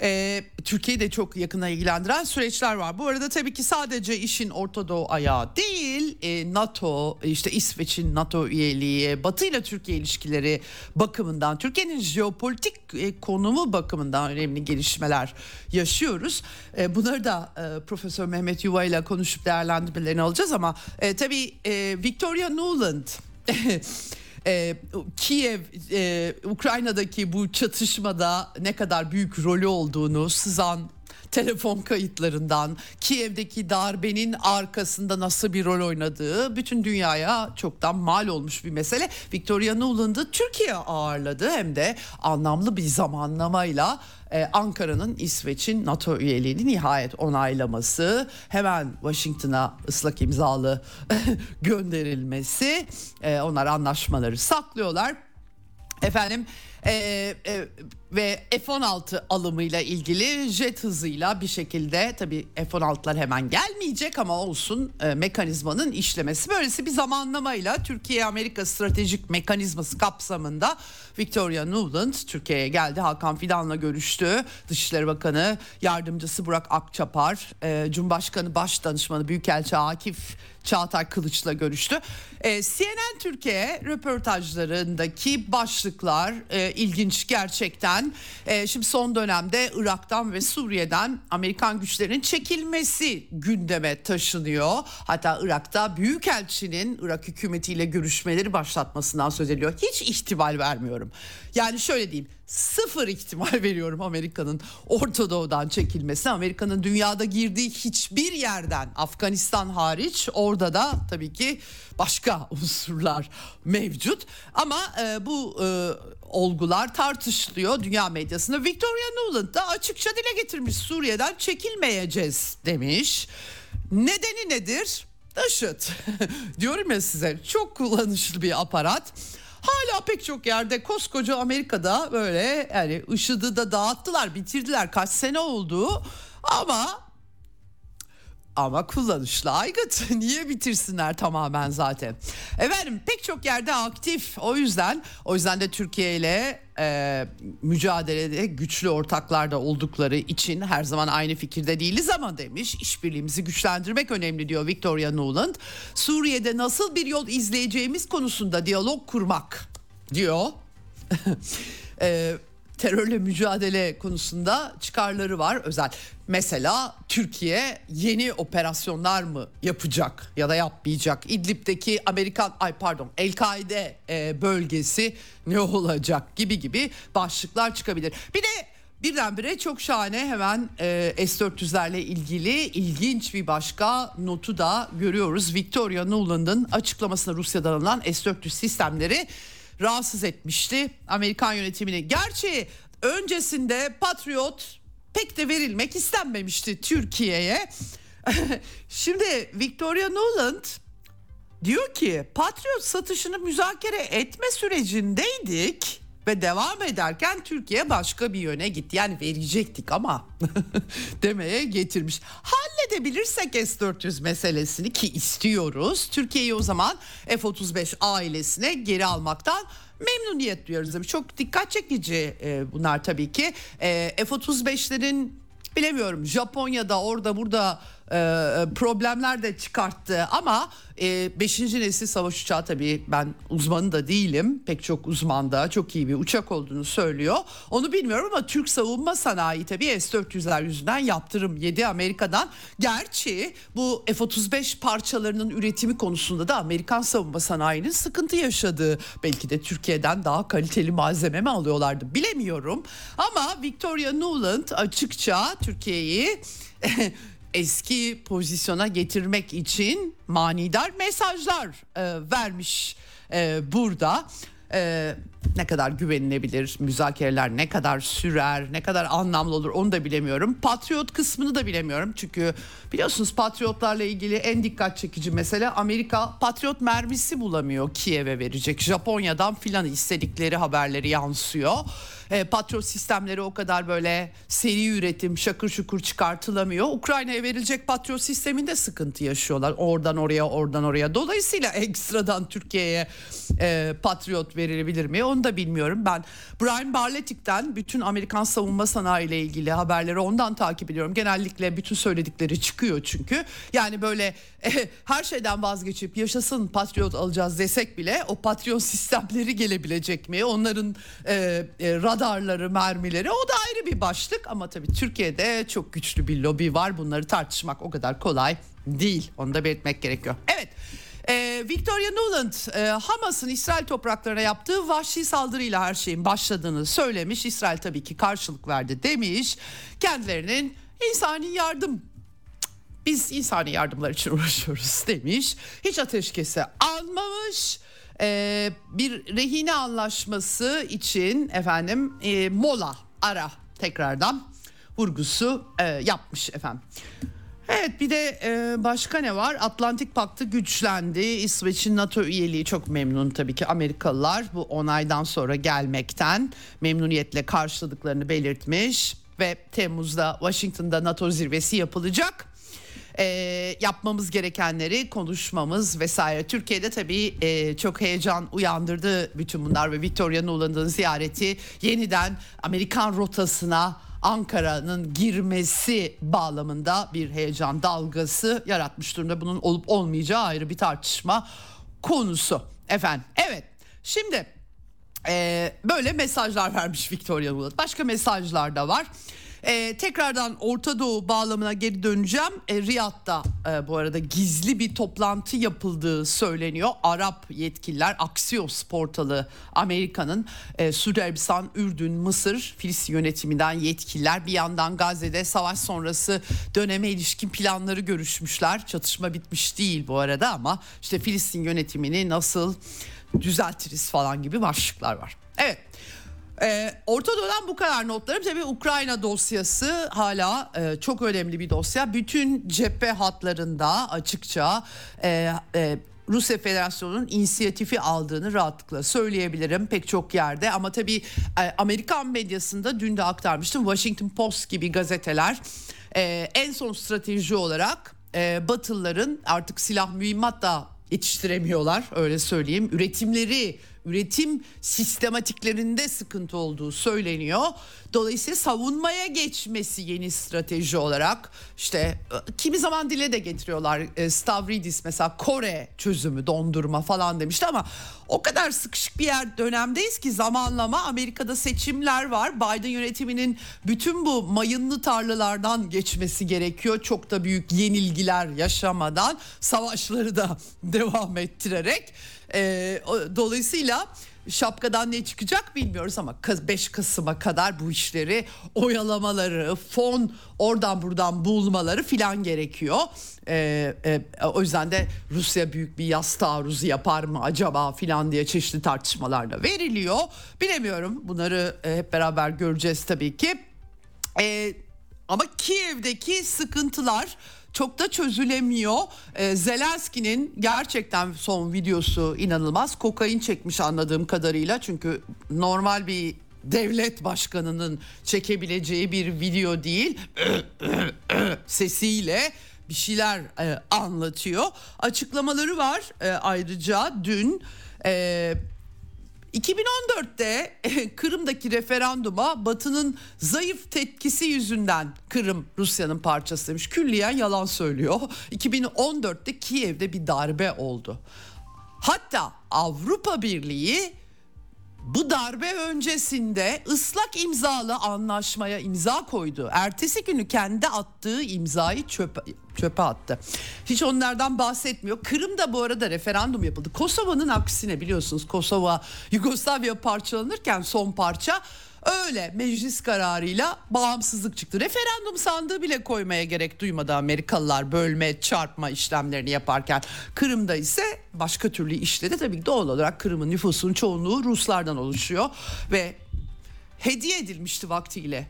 e, Türkiye'yi de çok yakına ilgilendiren süreçler var. Bu arada tabii ki sadece işin Orta Doğu ayağı değil e, NATO işte İsveç'in NATO üyeliği Batı ile Türkiye ilişkileri bakımından Türkiye'nin jeopolitik e, konumu bakımından önemli gelişmeler yaşıyoruz. E, bunları da e, Profesör Mehmet Yuva ile konuşup değerlendirmelerini alacağız ama e, tabii e, Victoria Nuland e, Kiev e, Ukrayna'daki bu çatışmada ne kadar büyük rolü olduğunu sızan telefon kayıtlarından Kiev'deki darbenin arkasında nasıl bir rol oynadığı bütün dünyaya çoktan mal olmuş bir mesele. Victoria Nuland'ı Türkiye ağırladı hem de anlamlı bir zamanlamayla ee, Ankara'nın İsveç'in NATO üyeliğini nihayet onaylaması, hemen Washington'a ıslak imzalı gönderilmesi, e, onlar anlaşmaları saklıyorlar. Efendim e, e, ve F-16 alımıyla ilgili jet hızıyla bir şekilde tabii F-16'lar hemen gelmeyecek ama olsun e, mekanizmanın işlemesi. Böylesi bir zamanlamayla Türkiye-Amerika stratejik mekanizması kapsamında Victoria Nuland Türkiye'ye geldi. Hakan Fidan'la görüştü. Dışişleri Bakanı Yardımcısı Burak Akçapar, e, Cumhurbaşkanı Baş Danışmanı Büyükelçi Akif Çağatay Kılıç'la görüştü. E, CNN Türkiye röportajlarındaki başlıklar e, ilginç gerçekten. E, şimdi son dönemde Irak'tan ve Suriye'den Amerikan güçlerinin çekilmesi gündeme taşınıyor. Hatta Irak'ta Büyükelçinin Irak hükümetiyle görüşmeleri başlatmasından söz ediliyor. Hiç ihtimal vermiyorum. Yani şöyle diyeyim sıfır ihtimal veriyorum Amerika'nın Orta Doğu'dan çekilmesi. Amerika'nın dünyada girdiği hiçbir yerden Afganistan hariç orada da tabii ki başka unsurlar mevcut. Ama e, bu e, olgular tartışılıyor dünya medyasında. Victoria Nuland da açıkça dile getirmiş Suriye'den çekilmeyeceğiz demiş. Nedeni nedir? IŞİD. Diyorum ya size çok kullanışlı bir aparat. Hala pek çok yerde koskoca Amerika'da böyle yani IŞİD'i da dağıttılar bitirdiler kaç sene oldu ama ama kullanışlı aygıt. Niye bitirsinler tamamen zaten. Efendim pek çok yerde aktif. O yüzden o yüzden de Türkiye ile e, mücadelede güçlü ortaklarda oldukları için her zaman aynı fikirde değiliz ama demiş işbirliğimizi güçlendirmek önemli diyor Victoria Nuland. Suriye'de nasıl bir yol izleyeceğimiz konusunda diyalog kurmak diyor. e, terörle mücadele konusunda çıkarları var özel. Mesela Türkiye yeni operasyonlar mı yapacak ya da yapmayacak? İdlib'deki Amerikan ay pardon El-Kaide e, bölgesi ne olacak gibi gibi başlıklar çıkabilir. Bir de Birdenbire çok şahane hemen e, S-400'lerle ilgili ilginç bir başka notu da görüyoruz. Victoria Nuland'ın açıklamasında Rusya'dan alınan S-400 sistemleri rahatsız etmişti Amerikan yönetimini. Gerçi öncesinde Patriot pek de verilmek istenmemişti Türkiye'ye. Şimdi Victoria Nuland diyor ki Patriot satışını müzakere etme sürecindeydik ve devam ederken Türkiye başka bir yöne gitti. Yani verecektik ama demeye getirmiş. Halledebilirsek S-400 meselesini ki istiyoruz. Türkiye'yi o zaman F-35 ailesine geri almaktan memnuniyet duyuyoruz. Çok dikkat çekici e, bunlar tabii ki. E, F-35'lerin bilemiyorum Japonya'da orada burada problemler de çıkarttı ama 5. E, nesil savaş uçağı tabii ben uzmanı da değilim. Pek çok uzman da çok iyi bir uçak olduğunu söylüyor. Onu bilmiyorum ama Türk savunma sanayi tabii S-400'ler yüzünden yaptırım yedi Amerika'dan. Gerçi bu F-35 parçalarının üretimi konusunda da Amerikan savunma sanayinin sıkıntı yaşadığı belki de Türkiye'den daha kaliteli malzeme mi alıyorlardı bilemiyorum. Ama Victoria Nuland açıkça Türkiye'yi eski pozisyona getirmek için manidar mesajlar e, vermiş e, burada. E, ne kadar güvenilebilir, müzakereler ne kadar sürer, ne kadar anlamlı olur onu da bilemiyorum. Patriot kısmını da bilemiyorum. Çünkü biliyorsunuz patriotlarla ilgili en dikkat çekici mesele Amerika patriot mermisi bulamıyor Kiev'e verecek. Japonya'dan filan istedikleri haberleri yansıyor e, patrol sistemleri o kadar böyle seri üretim şakır şukur çıkartılamıyor. Ukrayna'ya verilecek patrol sisteminde sıkıntı yaşıyorlar. Oradan oraya oradan oraya. Dolayısıyla ekstradan Türkiye'ye e, patriot verilebilir mi? Onu da bilmiyorum. Ben Brian Barletik'ten bütün Amerikan savunma sanayi ile ilgili haberleri ondan takip ediyorum. Genellikle bütün söyledikleri çıkıyor çünkü. Yani böyle e, her şeyden vazgeçip yaşasın Patriot alacağız desek bile o Patriot sistemleri gelebilecek mi? Onların e, e, radarları, mermileri o da ayrı bir başlık ama tabii Türkiye'de çok güçlü bir lobi var. Bunları tartışmak o kadar kolay değil. Onu da belirtmek gerekiyor. Evet. Ee, Victoria Nuland e, Hamas'ın İsrail topraklarına yaptığı vahşi saldırıyla her şeyin başladığını söylemiş. İsrail tabii ki karşılık verdi demiş. Kendilerinin insani yardım biz insani yardımlar için uğraşıyoruz demiş. Hiç ateşkese almamış. Ee, bir rehine anlaşması için efendim e, mola ara tekrardan vurgusu e, yapmış efendim. Evet bir de e, başka ne var? Atlantik Paktı güçlendi. İsveç'in NATO üyeliği çok memnun tabii ki Amerikalılar bu onaydan sonra gelmekten memnuniyetle karşıladıklarını belirtmiş ve Temmuz'da Washington'da NATO zirvesi yapılacak. E, yapmamız gerekenleri konuşmamız vesaire. Türkiye'de tabii e, çok heyecan uyandırdı bütün bunlar ve Victoria Nuland'ın ziyareti yeniden Amerikan rotasına Ankara'nın girmesi bağlamında bir heyecan dalgası yaratmış durumda. Bunun olup olmayacağı ayrı bir tartışma konusu. Efendim evet şimdi e, böyle mesajlar vermiş Victoria Nuland. Başka mesajlar da var. Ee, tekrardan Orta Doğu bağlamına geri döneceğim. Ee, Riyad'da e, bu arada gizli bir toplantı yapıldığı söyleniyor. Arap yetkililer Axios portalı Amerika'nın e, Suudi Arabistan, Ürdün, Mısır, Filistin yönetiminden yetkililer bir yandan Gazze'de savaş sonrası döneme ilişkin planları görüşmüşler. Çatışma bitmiş değil bu arada ama işte Filistin yönetimini nasıl düzeltiriz falan gibi başlıklar var. Evet. Ee, Orta Doğu'dan bu kadar notlarım. Tabii Ukrayna dosyası hala e, çok önemli bir dosya. Bütün cephe hatlarında açıkça e, e, Rusya Federasyonu'nun inisiyatifi aldığını rahatlıkla söyleyebilirim pek çok yerde. Ama tabii e, Amerikan medyasında dün de aktarmıştım. Washington Post gibi gazeteler e, en son strateji olarak e, Batılıların artık silah mühimmat da yetiştiremiyorlar öyle söyleyeyim. Üretimleri üretim sistematiklerinde sıkıntı olduğu söyleniyor. Dolayısıyla savunmaya geçmesi yeni strateji olarak işte kimi zaman dile de getiriyorlar. E, Stavridis mesela Kore çözümü dondurma falan demişti ama o kadar sıkışık bir yer dönemdeyiz ki zamanlama Amerika'da seçimler var. Biden yönetiminin bütün bu mayınlı tarlalardan geçmesi gerekiyor. Çok da büyük yenilgiler yaşamadan savaşları da devam ettirerek. E, dolayısıyla şapkadan ne çıkacak bilmiyoruz ama 5 Kasım'a kadar bu işleri oyalamaları, fon oradan buradan bulmaları filan gerekiyor. Ee, e, o yüzden de Rusya büyük bir yaz taarruzu yapar mı acaba filan diye çeşitli tartışmalar da veriliyor. Bilemiyorum bunları e, hep beraber göreceğiz tabii ki. Ee, ama Kiev'deki sıkıntılar çok da çözülemiyor. Ee, Zelenski'nin gerçekten son videosu inanılmaz. Kokain çekmiş anladığım kadarıyla. Çünkü normal bir devlet başkanının çekebileceği bir video değil. Sesiyle bir şeyler e, anlatıyor. Açıklamaları var e, ayrıca dün... E, 2014'te Kırım'daki referanduma Batı'nın zayıf tepkisi yüzünden Kırım Rusya'nın parçası demiş. Külliyen yalan söylüyor. 2014'te Kiev'de bir darbe oldu. Hatta Avrupa Birliği bu darbe öncesinde ıslak imzalı anlaşmaya imza koydu. Ertesi günü kendi attığı imzayı çöpe, çöpe attı. Hiç onlardan bahsetmiyor. Kırım'da bu arada referandum yapıldı. Kosova'nın aksine biliyorsunuz Kosova Yugoslavya parçalanırken son parça Öyle meclis kararıyla bağımsızlık çıktı. Referandum sandığı bile koymaya gerek duymadı Amerikalılar bölme çarpma işlemlerini yaparken. Kırım'da ise başka türlü işledi. Tabii doğal olarak Kırım'ın nüfusunun çoğunluğu Ruslardan oluşuyor ve hediye edilmişti vaktiyle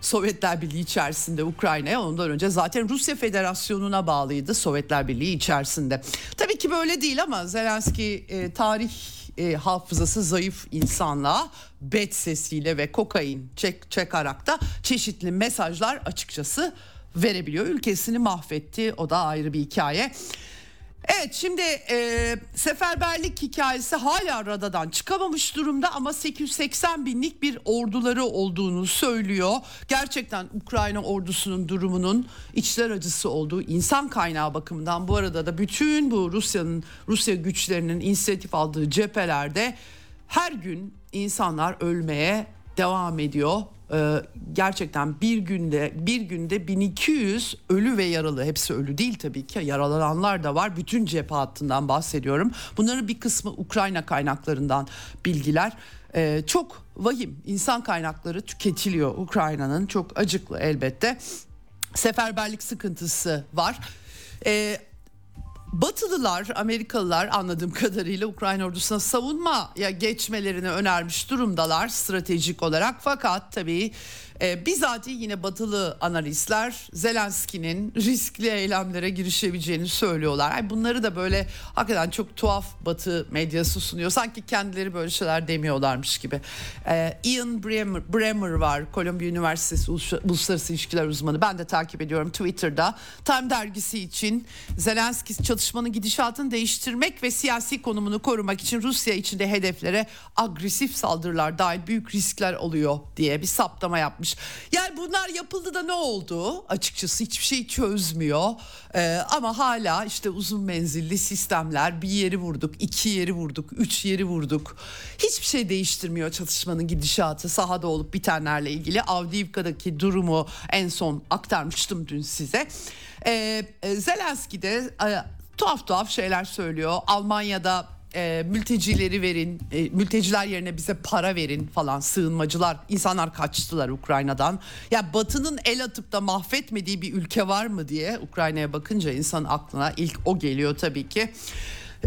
Sovyetler Birliği içerisinde Ukrayna'ya ondan önce zaten Rusya Federasyonu'na bağlıydı Sovyetler Birliği içerisinde. Tabii ki böyle değil ama Zelenski e, tarih e, hafızası zayıf insanlığa bet sesiyle ve kokain çek, çekarak da çeşitli mesajlar açıkçası verebiliyor. Ülkesini mahvetti o da ayrı bir hikaye. Evet şimdi e, seferberlik hikayesi hala radadan çıkamamış durumda ama 880 binlik bir orduları olduğunu söylüyor. Gerçekten Ukrayna ordusunun durumunun içler acısı olduğu insan kaynağı bakımından bu arada da bütün bu Rusya'nın Rusya güçlerinin inisiyatif aldığı cephelerde her gün insanlar ölmeye devam ediyor. Ee, gerçekten bir günde bir günde 1200 ölü ve yaralı. Hepsi ölü değil tabii ki. Yaralananlar da var. Bütün cephe hattından bahsediyorum. Bunların bir kısmı Ukrayna kaynaklarından bilgiler. Ee, çok vahim insan kaynakları tüketiliyor Ukrayna'nın. Çok acıklı elbette. Seferberlik sıkıntısı var. Ee, Batılılar, Amerikalılar anladığım kadarıyla Ukrayna ordusuna savunmaya geçmelerini önermiş durumdalar stratejik olarak. Fakat tabii e, bizatihi yine batılı analistler Zelenski'nin riskli eylemlere girişebileceğini söylüyorlar. Yani bunları da böyle hakikaten çok tuhaf batı medyası sunuyor. Sanki kendileri böyle şeyler demiyorlarmış gibi. E, Ian Bremer, Bremer var. Columbia Üniversitesi Uluslararası İlişkiler uzmanı. Ben de takip ediyorum Twitter'da. Time dergisi için Zelenski çatışmanın gidişatını değiştirmek ve siyasi konumunu korumak için Rusya içinde hedeflere agresif saldırılar dahil büyük riskler oluyor diye bir saptama yapmış. Yani bunlar yapıldı da ne oldu? Açıkçası hiçbir şey çözmüyor. Ee, ama hala işte uzun menzilli sistemler bir yeri vurduk, iki yeri vurduk, üç yeri vurduk. Hiçbir şey değiştirmiyor çatışmanın gidişatı sahada olup bitenlerle ilgili. Avdiivka'daki durumu en son aktarmıştım dün size. Ee, Zelenski de e, tuhaf tuhaf şeyler söylüyor. Almanya'da e, mültecileri verin, e, mülteciler yerine bize para verin falan sığınmacılar, insanlar kaçtılar Ukrayna'dan. Ya Batı'nın el atıp da mahvetmediği bir ülke var mı diye Ukrayna'ya bakınca insan aklına ilk o geliyor tabii ki.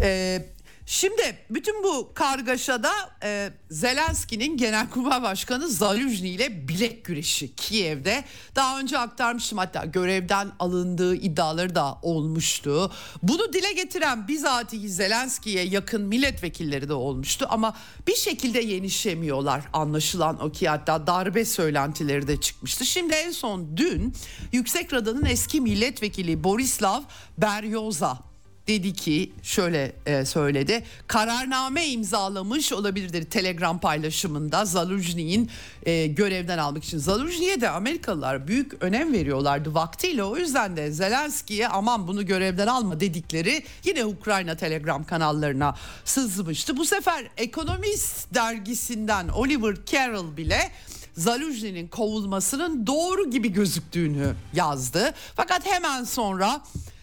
E, Şimdi bütün bu kargaşada e, Zelenski'nin Genelkurmay Başkanı Zaluzny ile bilek güreşi Kiev'de daha önce aktarmıştım hatta görevden alındığı iddiaları da olmuştu. Bunu dile getiren bizatihi Zelenski'ye yakın milletvekilleri de olmuştu ama bir şekilde yenişemiyorlar anlaşılan o ki hatta darbe söylentileri de çıkmıştı. Şimdi en son dün Yüksek Rada'nın eski milletvekili Borislav Beryoza dedi ki şöyle e, söyledi. Kararname imzalamış olabilir telegram paylaşımında Zaluzny'in e, görevden almak için. Zaluzny'ye de Amerikalılar büyük önem veriyorlardı vaktiyle. O yüzden de Zelenski'ye aman bunu görevden alma dedikleri yine Ukrayna telegram kanallarına sızmıştı. Bu sefer Ekonomist dergisinden Oliver Carroll bile Zaluzny'nin kovulmasının doğru gibi gözüktüğünü yazdı. Fakat hemen sonra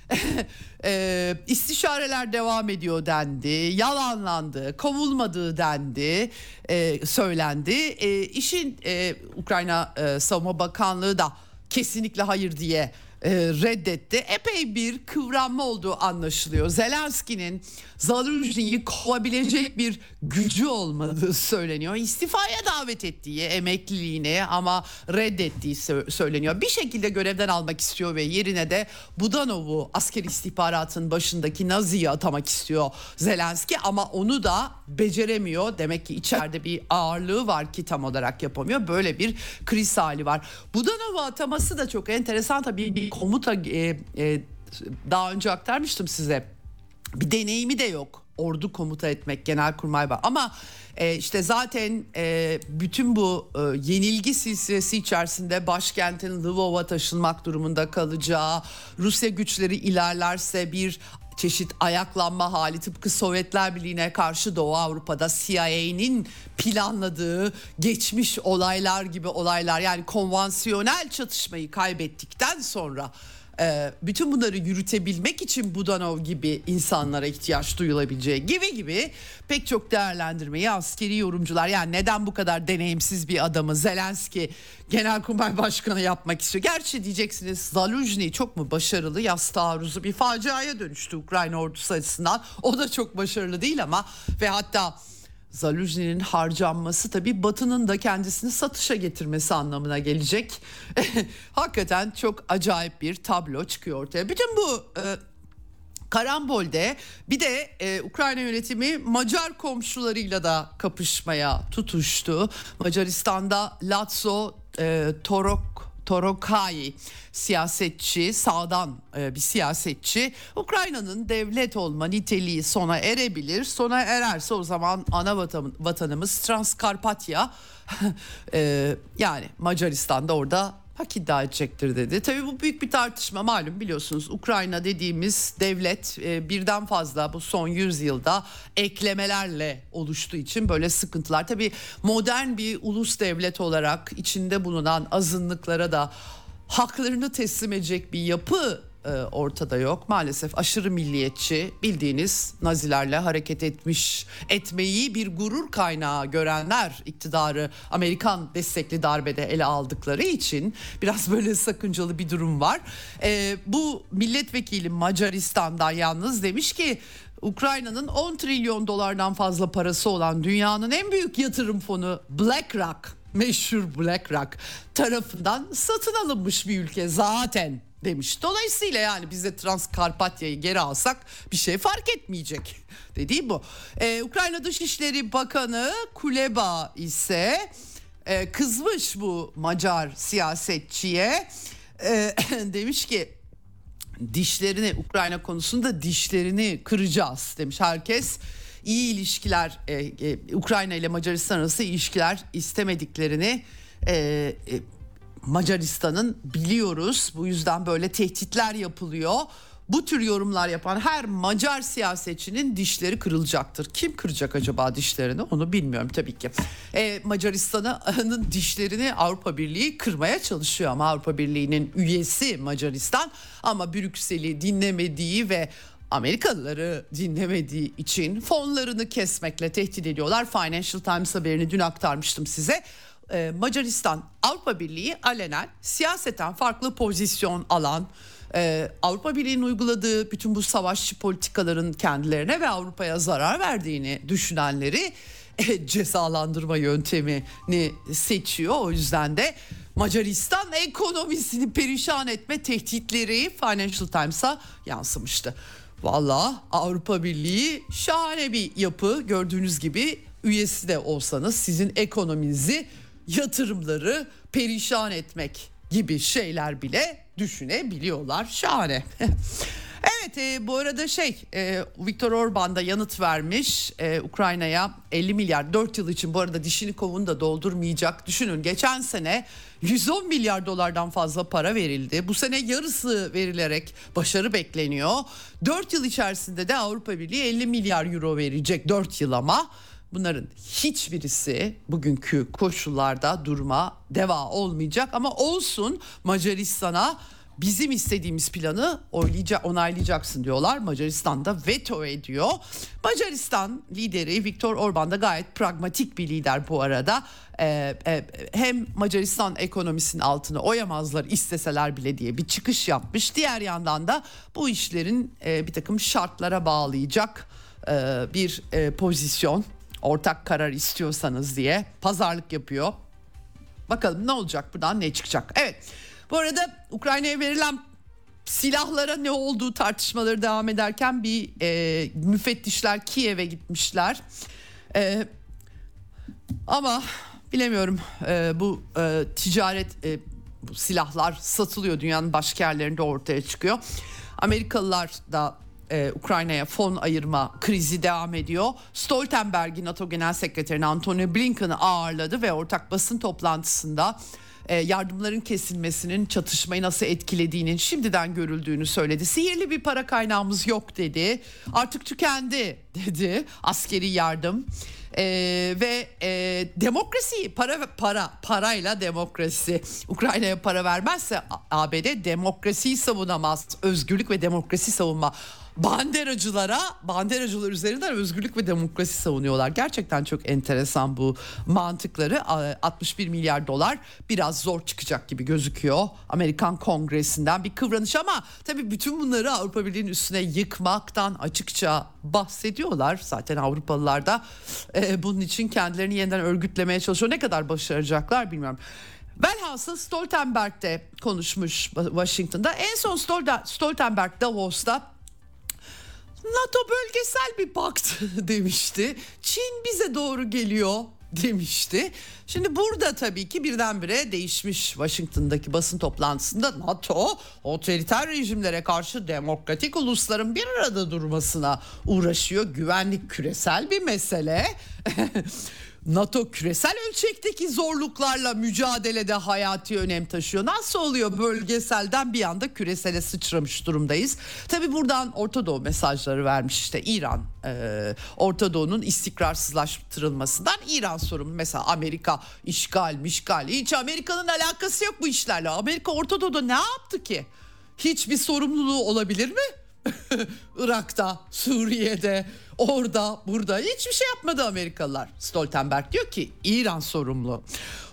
e, istişareler devam ediyor dendi, yalanlandı, kovulmadığı dendi, e, söylendi. E, işin e, Ukrayna e, Savunma Bakanlığı da kesinlikle hayır diye e, reddetti. Epey bir kıvranma olduğu anlaşılıyor. Zelenski'nin Zaluzny'yi kovabilecek bir gücü olmadığı söyleniyor. İstifaya davet ettiği emekliliğine ama reddettiği söyleniyor. Bir şekilde görevden almak istiyor ve yerine de Budanov'u asker istihbaratın başındaki Nazi'yi atamak istiyor Zelenski ama onu da beceremiyor. Demek ki içeride bir ağırlığı var ki tam olarak yapamıyor. Böyle bir kriz hali var. Budanov'u ataması da çok enteresan tabii komuta e, e, daha önce aktarmıştım size. Bir deneyimi de yok ordu komuta etmek genelkurmay var ama e, işte zaten e, bütün bu e, yenilgi silsilesi içerisinde başkentin Lvov'a taşınmak durumunda kalacağı Rusya güçleri ilerlerse bir çeşit ayaklanma hali. Tıpkı Sovyetler Birliği'ne karşı Doğu Avrupa'da CIA'nin planladığı geçmiş olaylar gibi olaylar. Yani konvansiyonel çatışmayı kaybettikten sonra e, bütün bunları yürütebilmek için Budanov gibi insanlara ihtiyaç duyulabileceği gibi gibi pek çok değerlendirmeyi askeri yorumcular yani neden bu kadar deneyimsiz bir adamı Zelenski Genelkurmay Başkanı yapmak istiyor. Gerçi diyeceksiniz Zaluzny çok mu başarılı yaz taarruzu bir faciaya dönüştü Ukrayna ordusu açısından. O da çok başarılı değil ama ve hatta Zaluzny'nin harcanması tabii Batı'nın da kendisini satışa getirmesi anlamına gelecek. Hakikaten çok acayip bir tablo çıkıyor ortaya. Bütün bu e, karambolde bir de e, Ukrayna yönetimi Macar komşularıyla da kapışmaya tutuştu. Macaristan'da Lazio, e, Torok Torokai siyasetçi, sağdan e, bir siyasetçi. Ukrayna'nın devlet olma niteliği sona erebilir. Sona ererse o zaman ana vatan, vatanımız Transkarpatya e, yani Macaristan'da orada hak iddia edecektir dedi. Tabii bu büyük bir tartışma malum biliyorsunuz. Ukrayna dediğimiz devlet e, birden fazla bu son 100 yılda eklemelerle oluştuğu için böyle sıkıntılar. Tabii modern bir ulus devlet olarak içinde bulunan azınlıklara da haklarını teslim edecek bir yapı e, ortada yok. Maalesef aşırı milliyetçi bildiğiniz nazilerle hareket etmiş etmeyi bir gurur kaynağı görenler iktidarı Amerikan destekli darbede ele aldıkları için biraz böyle sakıncalı bir durum var. E, bu milletvekili Macaristan'dan yalnız demiş ki Ukrayna'nın 10 trilyon dolardan fazla parası olan dünyanın en büyük yatırım fonu BlackRock meşhur BlackRock tarafından satın alınmış bir ülke zaten demiş. Dolayısıyla yani biz de Transkarpatya'yı geri alsak bir şey fark etmeyecek dediği bu. Ee, Ukrayna Dışişleri Bakanı Kuleba ise e, kızmış bu Macar siyasetçiye. E, demiş ki dişlerini Ukrayna konusunda dişlerini kıracağız demiş herkes iyi ilişkiler e, e, Ukrayna ile Macaristan arası ilişkiler istemediklerini e, e, Macaristan'ın biliyoruz. Bu yüzden böyle tehditler yapılıyor. Bu tür yorumlar yapan her Macar siyasetçinin dişleri kırılacaktır. Kim kıracak acaba dişlerini onu bilmiyorum tabii ki. E, Macaristan'ın dişlerini Avrupa Birliği kırmaya çalışıyor ama Avrupa Birliği'nin üyesi Macaristan ama Brüksel'i dinlemediği ve Amerikalıları dinlemediği için fonlarını kesmekle tehdit ediyorlar. Financial Times haberini dün aktarmıştım size. Ee, Macaristan Avrupa Birliği alenen siyaseten farklı pozisyon alan e, Avrupa Birliği'nin uyguladığı bütün bu savaşçı politikaların kendilerine ve Avrupa'ya zarar verdiğini düşünenleri e, cezalandırma yöntemini seçiyor. O yüzden de Macaristan ekonomisini perişan etme tehditleri Financial Times'a yansımıştı. Valla Avrupa Birliği şahane bir yapı gördüğünüz gibi üyesi de olsanız sizin ekonominizi yatırımları perişan etmek gibi şeyler bile düşünebiliyorlar. Şahane. Evet e, bu arada şey e, Viktor Orban da yanıt vermiş e, Ukrayna'ya 50 milyar 4 yıl için bu arada dişini kovunu da doldurmayacak. Düşünün geçen sene 110 milyar dolardan fazla para verildi. Bu sene yarısı verilerek başarı bekleniyor. 4 yıl içerisinde de Avrupa Birliği 50 milyar euro verecek 4 yıl ama. Bunların hiçbirisi bugünkü koşullarda durma deva olmayacak ama olsun Macaristan'a bizim istediğimiz planı onaylayacaksın diyorlar. Macaristan da veto ediyor. Macaristan lideri Viktor Orban da gayet pragmatik bir lider bu arada. Ee, e, hem Macaristan ekonomisinin altını oyamazlar isteseler bile diye bir çıkış yapmış. Diğer yandan da bu işlerin e, bir takım şartlara bağlayacak e, bir e, pozisyon ortak karar istiyorsanız diye pazarlık yapıyor. Bakalım ne olacak buradan ne çıkacak. Evet bu arada Ukrayna'ya verilen silahlara ne olduğu tartışmaları devam ederken bir e, müfettişler Kiev'e gitmişler. E, ama bilemiyorum e, bu e, ticaret e, bu silahlar satılıyor dünyanın başka yerlerinde ortaya çıkıyor. Amerikalılar da e, Ukrayna'ya fon ayırma krizi devam ediyor. Stoltenberg'in NATO Genel Sekreteri Antony Blinken'ı ağırladı ve ortak basın toplantısında e, yardımların kesilmesinin çatışmayı nasıl etkilediğinin şimdiden görüldüğünü söyledi. Sihirli bir para kaynağımız yok dedi. Artık tükendi dedi askeri yardım. Ee, ve e, demokrasi para para parayla demokrasi Ukrayna'ya para vermezse ABD demokrasiyi savunamaz özgürlük ve demokrasi savunma banderacılara, banderacılar üzerinden özgürlük ve demokrasi savunuyorlar. Gerçekten çok enteresan bu mantıkları. 61 milyar dolar biraz zor çıkacak gibi gözüküyor. Amerikan Kongresi'nden bir kıvranış ama tabii bütün bunları Avrupa Birliği'nin üstüne yıkmaktan açıkça bahsediyorlar. Zaten Avrupalılar da e, bunun için kendilerini yeniden örgütlemeye çalışıyor. Ne kadar başaracaklar bilmiyorum. Velhasıl Stoltenberg'de konuşmuş Washington'da. En son Stoltenberg Davos'ta NATO bölgesel bir pakt demişti. Çin bize doğru geliyor demişti. Şimdi burada tabii ki birdenbire değişmiş Washington'daki basın toplantısında NATO otoriter rejimlere karşı demokratik ulusların bir arada durmasına uğraşıyor. Güvenlik küresel bir mesele. NATO küresel ölçekteki zorluklarla mücadelede hayati önem taşıyor. Nasıl oluyor bölgeselden bir anda küresele sıçramış durumdayız. Tabi buradan Orta Doğu mesajları vermiş işte İran e, Orta Doğu'nun istikrarsızlaştırılmasından İran sorumlu. Mesela Amerika işgal mişgal hiç Amerika'nın alakası yok bu işlerle. Amerika Orta Doğu'da ne yaptı ki? Hiçbir sorumluluğu olabilir mi? Irak'ta, Suriye'de, orada, burada hiçbir şey yapmadı Amerikalılar. Stoltenberg diyor ki İran sorumlu.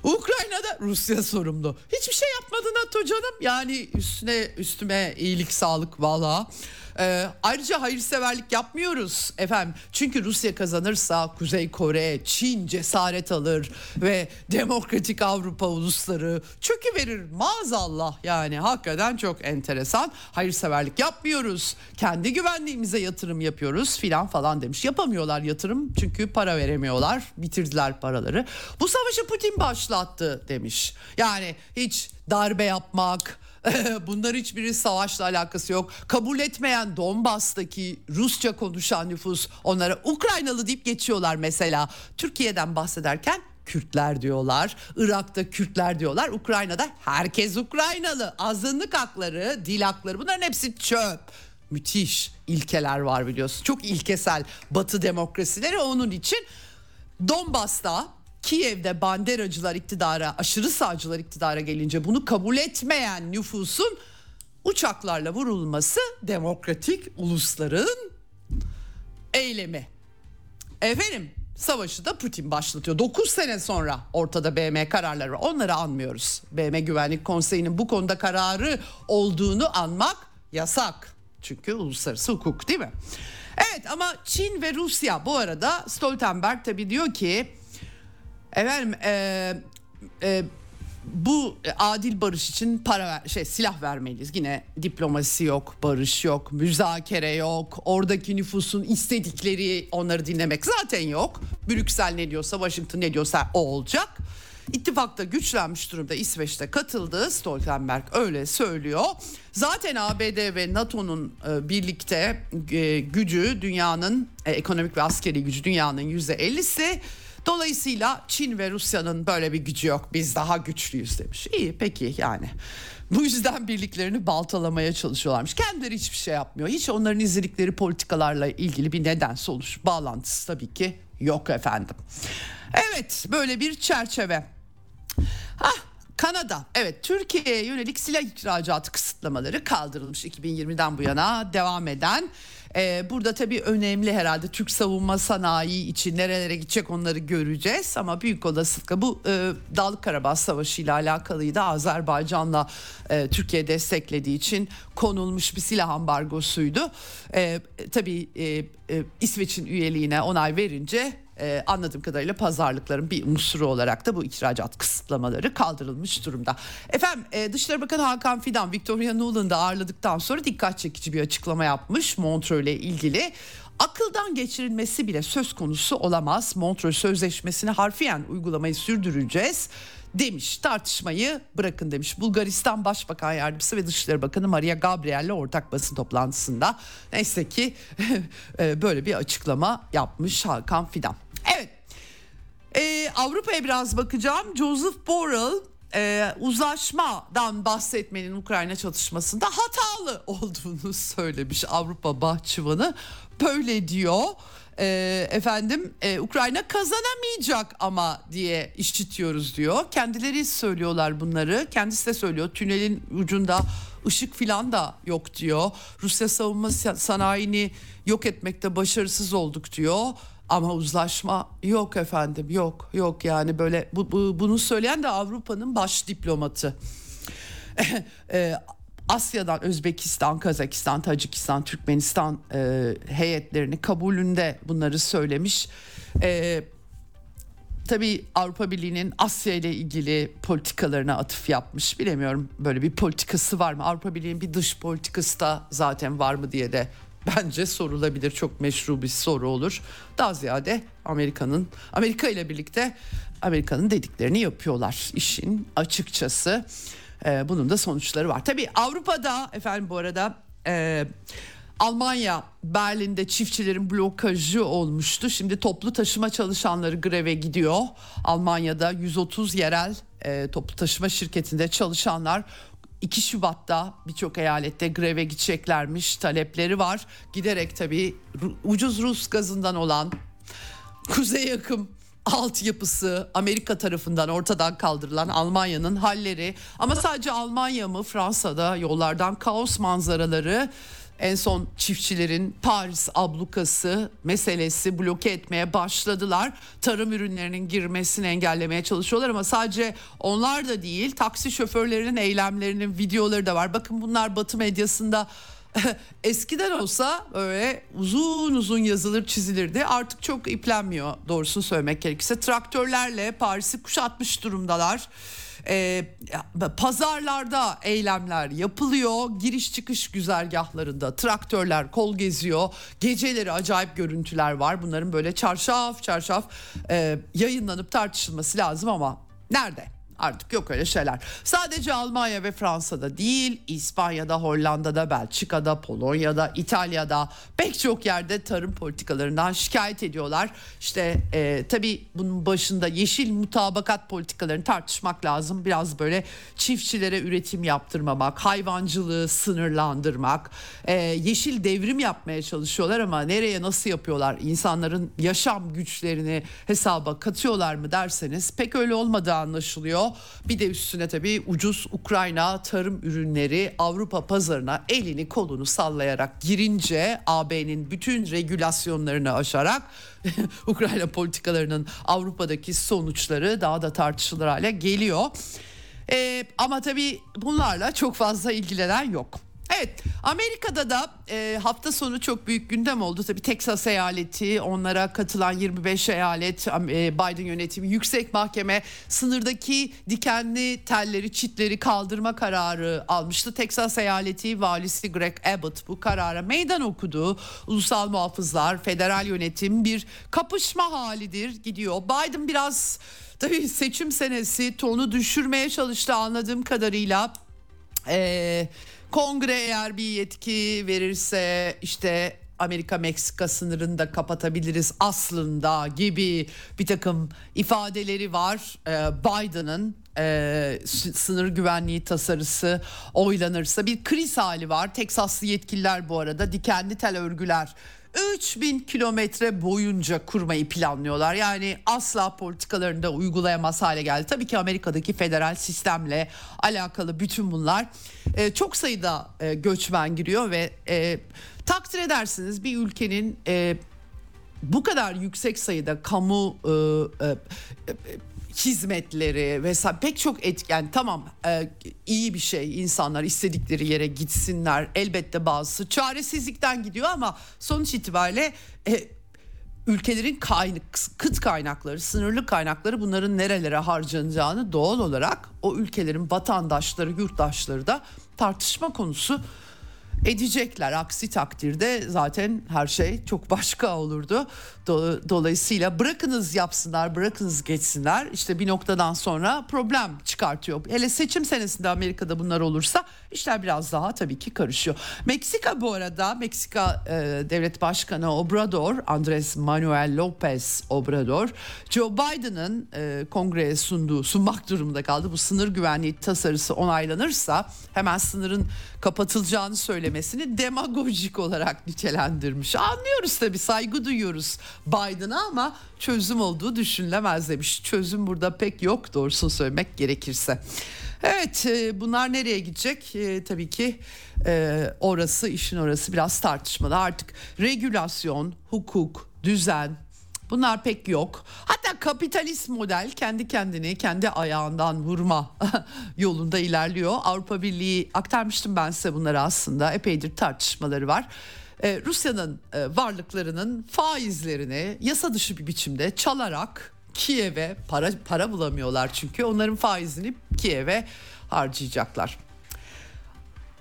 Ukrayna'da Rusya sorumlu. Hiçbir şey yapmadı NATO canım. Yani üstüne üstüme iyilik sağlık valla. Ee, ayrıca hayırseverlik yapmıyoruz efendim. Çünkü Rusya kazanırsa Kuzey Kore, Çin cesaret alır ve demokratik Avrupa ulusları çökü verir maazallah yani hakikaten çok enteresan. Hayırseverlik yapmıyoruz. Kendi güvenliğimize yatırım yapıyoruz filan falan demiş. Yapamıyorlar yatırım çünkü para veremiyorlar. Bitirdiler paraları. Bu savaşı Putin başlattı demiş. Yani hiç darbe yapmak, Bunlar hiçbiri savaşla alakası yok. Kabul etmeyen Donbas'taki Rusça konuşan nüfus onlara Ukraynalı deyip geçiyorlar mesela. Türkiye'den bahsederken Kürtler diyorlar. Irak'ta Kürtler diyorlar. Ukrayna'da herkes Ukraynalı. Azınlık hakları, dil hakları bunların hepsi çöp. Müthiş ilkeler var biliyorsun. Çok ilkesel batı demokrasileri onun için Donbas'ta Kiev'de banderacılar iktidara, aşırı sağcılar iktidara gelince bunu kabul etmeyen nüfusun uçaklarla vurulması demokratik ulusların eylemi. Efendim savaşı da Putin başlatıyor. 9 sene sonra ortada BM kararları var. Onları anmıyoruz. BM Güvenlik Konseyi'nin bu konuda kararı olduğunu anmak yasak. Çünkü uluslararası hukuk değil mi? Evet ama Çin ve Rusya bu arada Stoltenberg tabii diyor ki Efendim e, e, bu adil barış için para ver, şey silah vermeliyiz. Yine diplomasi yok, barış yok, müzakere yok. Oradaki nüfusun istedikleri onları dinlemek zaten yok. Brüksel ne diyorsa, Washington ne diyorsa o olacak. İttifakta güçlenmiş durumda İsveç'te katıldı. Stoltenberg öyle söylüyor. Zaten ABD ve NATO'nun e, birlikte e, gücü dünyanın e, ekonomik ve askeri gücü dünyanın yüzde 50'si. Dolayısıyla Çin ve Rusya'nın böyle bir gücü yok. Biz daha güçlüyüz demiş. İyi peki yani. Bu yüzden birliklerini baltalamaya çalışıyorlarmış. Kendileri hiçbir şey yapmıyor. Hiç onların izledikleri politikalarla ilgili bir neden sonuç bağlantısı tabii ki yok efendim. Evet böyle bir çerçeve. Hah Kanada evet Türkiye'ye yönelik silah ihracatı kısıtlamaları kaldırılmış 2020'den bu yana devam eden ee, burada tabii önemli herhalde Türk savunma sanayi için nerelere gidecek onları göreceğiz. Ama büyük olasılıkla bu e, Dağlık Karabağ Savaşı ile alakalıydı. Azerbaycan'la e, Türkiye desteklediği için konulmuş bir silah ambargosuydu. E, tabii e, e, İsveç'in üyeliğine onay verince ee, anladığım kadarıyla pazarlıkların bir unsuru olarak da bu ihracat kısıtlamaları kaldırılmış durumda. Efendim e, Dışişleri Bakanı Hakan Fidan Victoria Nuland'ı ağırladıktan sonra dikkat çekici bir açıklama yapmış Montreux ilgili. Akıldan geçirilmesi bile söz konusu olamaz. Montreux Sözleşmesi'ni harfiyen uygulamayı sürdüreceğiz demiş. Tartışmayı bırakın demiş. Bulgaristan Başbakan Yardımcısı ve Dışişleri Bakanı Maria Gabriel'le ortak basın toplantısında. Neyse ki e, böyle bir açıklama yapmış Hakan Fidan. Ee, Avrupa'ya biraz bakacağım. Joseph Borrell e, uzlaşmadan bahsetmenin Ukrayna çatışmasında hatalı olduğunu söylemiş Avrupa Bahçıvanı. Böyle diyor e, efendim e, Ukrayna kazanamayacak ama diye işitiyoruz diyor. Kendileri söylüyorlar bunları. Kendisi de söylüyor. Tünelin ucunda ışık filan da yok diyor. Rusya savunma sanayini yok etmekte başarısız olduk diyor. Ama uzlaşma yok efendim yok yok yani böyle bu, bu bunu söyleyen de Avrupa'nın baş diplomatı. e, Asya'dan Özbekistan, Kazakistan, Tacikistan, Türkmenistan e, heyetlerini kabulünde bunları söylemiş. E, tabii Avrupa Birliği'nin Asya ile ilgili politikalarına atıf yapmış. Bilemiyorum böyle bir politikası var mı? Avrupa Birliği'nin bir dış politikası da zaten var mı diye de bence sorulabilir. Çok meşru bir soru olur. Daha ziyade Amerika'nın Amerika ile birlikte Amerika'nın dediklerini yapıyorlar işin açıkçası. Ee, bunun da sonuçları var. Tabii Avrupa'da efendim bu arada e, Almanya Berlin'de çiftçilerin blokajı olmuştu. Şimdi toplu taşıma çalışanları greve gidiyor. Almanya'da 130 yerel e, toplu taşıma şirketinde çalışanlar 2 Şubat'ta birçok eyalette greve gideceklermiş talepleri var. Giderek tabii ucuz Rus gazından olan kuzey yakım altyapısı Amerika tarafından ortadan kaldırılan Almanya'nın halleri ama sadece Almanya mı Fransa'da yollardan kaos manzaraları en son çiftçilerin Paris ablukası meselesi bloke etmeye başladılar. Tarım ürünlerinin girmesini engellemeye çalışıyorlar ama sadece onlar da değil taksi şoförlerinin eylemlerinin videoları da var. Bakın bunlar Batı medyasında eskiden olsa öyle uzun uzun yazılır çizilirdi. Artık çok iplenmiyor doğrusunu söylemek gerekirse. Traktörlerle Paris'i kuşatmış durumdalar e, pazarlarda eylemler yapılıyor. Giriş çıkış güzergahlarında traktörler kol geziyor. Geceleri acayip görüntüler var. Bunların böyle çarşaf çarşaf e, yayınlanıp tartışılması lazım ama nerede? Artık yok öyle şeyler. Sadece Almanya ve Fransa'da değil, İspanya'da, Hollanda'da, Belçika'da, Polonya'da, İtalya'da pek çok yerde tarım politikalarından şikayet ediyorlar. İşte e, tabii bunun başında yeşil mutabakat politikalarını tartışmak lazım. Biraz böyle çiftçilere üretim yaptırmamak, hayvancılığı sınırlandırmak, e, yeşil devrim yapmaya çalışıyorlar ama nereye nasıl yapıyorlar? İnsanların yaşam güçlerini hesaba katıyorlar mı derseniz pek öyle olmadığı anlaşılıyor. Bir de üstüne tabii ucuz Ukrayna tarım ürünleri Avrupa pazarına elini kolunu sallayarak girince AB'nin bütün regülasyonlarını aşarak Ukrayna politikalarının Avrupa'daki sonuçları daha da tartışılır hale geliyor. Ee, ama tabii bunlarla çok fazla ilgilenen yok. Evet Amerika'da da e, hafta sonu çok büyük gündem oldu. Tabii Texas eyaleti onlara katılan 25 eyalet e, Biden yönetimi yüksek mahkeme sınırdaki dikenli telleri çitleri kaldırma kararı almıştı. Texas eyaleti valisi Greg Abbott bu karara meydan okudu. Ulusal muhafızlar federal yönetim bir kapışma halidir gidiyor. Biden biraz tabii seçim senesi tonu düşürmeye çalıştı anladığım kadarıyla. Eee Kongre eğer bir yetki verirse işte Amerika Meksika sınırını da kapatabiliriz aslında gibi bir takım ifadeleri var ee, Biden'ın e, sınır güvenliği tasarısı oylanırsa bir kriz hali var. Teksaslı yetkililer bu arada dikenli tel örgüler 3000 kilometre boyunca kurmayı planlıyorlar. Yani asla politikalarında uygulayamaz hale geldi. Tabii ki Amerika'daki federal sistemle alakalı bütün bunlar e, çok sayıda e, göçmen giriyor ve e, takdir edersiniz bir ülkenin e, bu kadar yüksek sayıda kamu e, e, hizmetleri vesaire pek çok etken tamam e, iyi bir şey insanlar istedikleri yere gitsinler. Elbette bazısı çaresizlikten gidiyor ama sonuç itibariyle e, ülkelerin kaynak, kıt kaynakları sınırlı kaynakları bunların nerelere harcanacağını doğal olarak o ülkelerin vatandaşları yurttaşları da tartışma konusu edecekler. Aksi takdirde zaten her şey çok başka olurdu. Dolayısıyla bırakınız yapsınlar, bırakınız geçsinler. İşte bir noktadan sonra problem çıkartıyor. Hele seçim senesinde Amerika'da bunlar olursa işler biraz daha tabii ki karışıyor. Meksika bu arada Meksika e, Devlet Başkanı Obrador, Andres Manuel Lopez Obrador, Joe Biden'ın e, kongreye sunduğu, sunmak durumunda kaldı. Bu sınır güvenliği tasarısı onaylanırsa hemen sınırın kapatılacağını söylemesini demagojik olarak nitelendirmiş. Anlıyoruz tabii saygı duyuyoruz Biden'a ama çözüm olduğu düşünülemez demiş. Çözüm burada pek yok doğrusunu söylemek gerekirse. Evet e, bunlar nereye gidecek? E, tabii ki e, orası işin orası biraz tartışmalı. Artık regülasyon, hukuk, düzen bunlar pek yok. Hatta kapitalist model kendi kendini kendi ayağından vurma yolunda ilerliyor. Avrupa Birliği aktarmıştım ben size bunları aslında epeydir tartışmaları var. Ee, Rusya'nın e, varlıklarının faizlerini yasa dışı bir biçimde çalarak Kiev'e para para bulamıyorlar çünkü onların faizini Kiev'e harcayacaklar.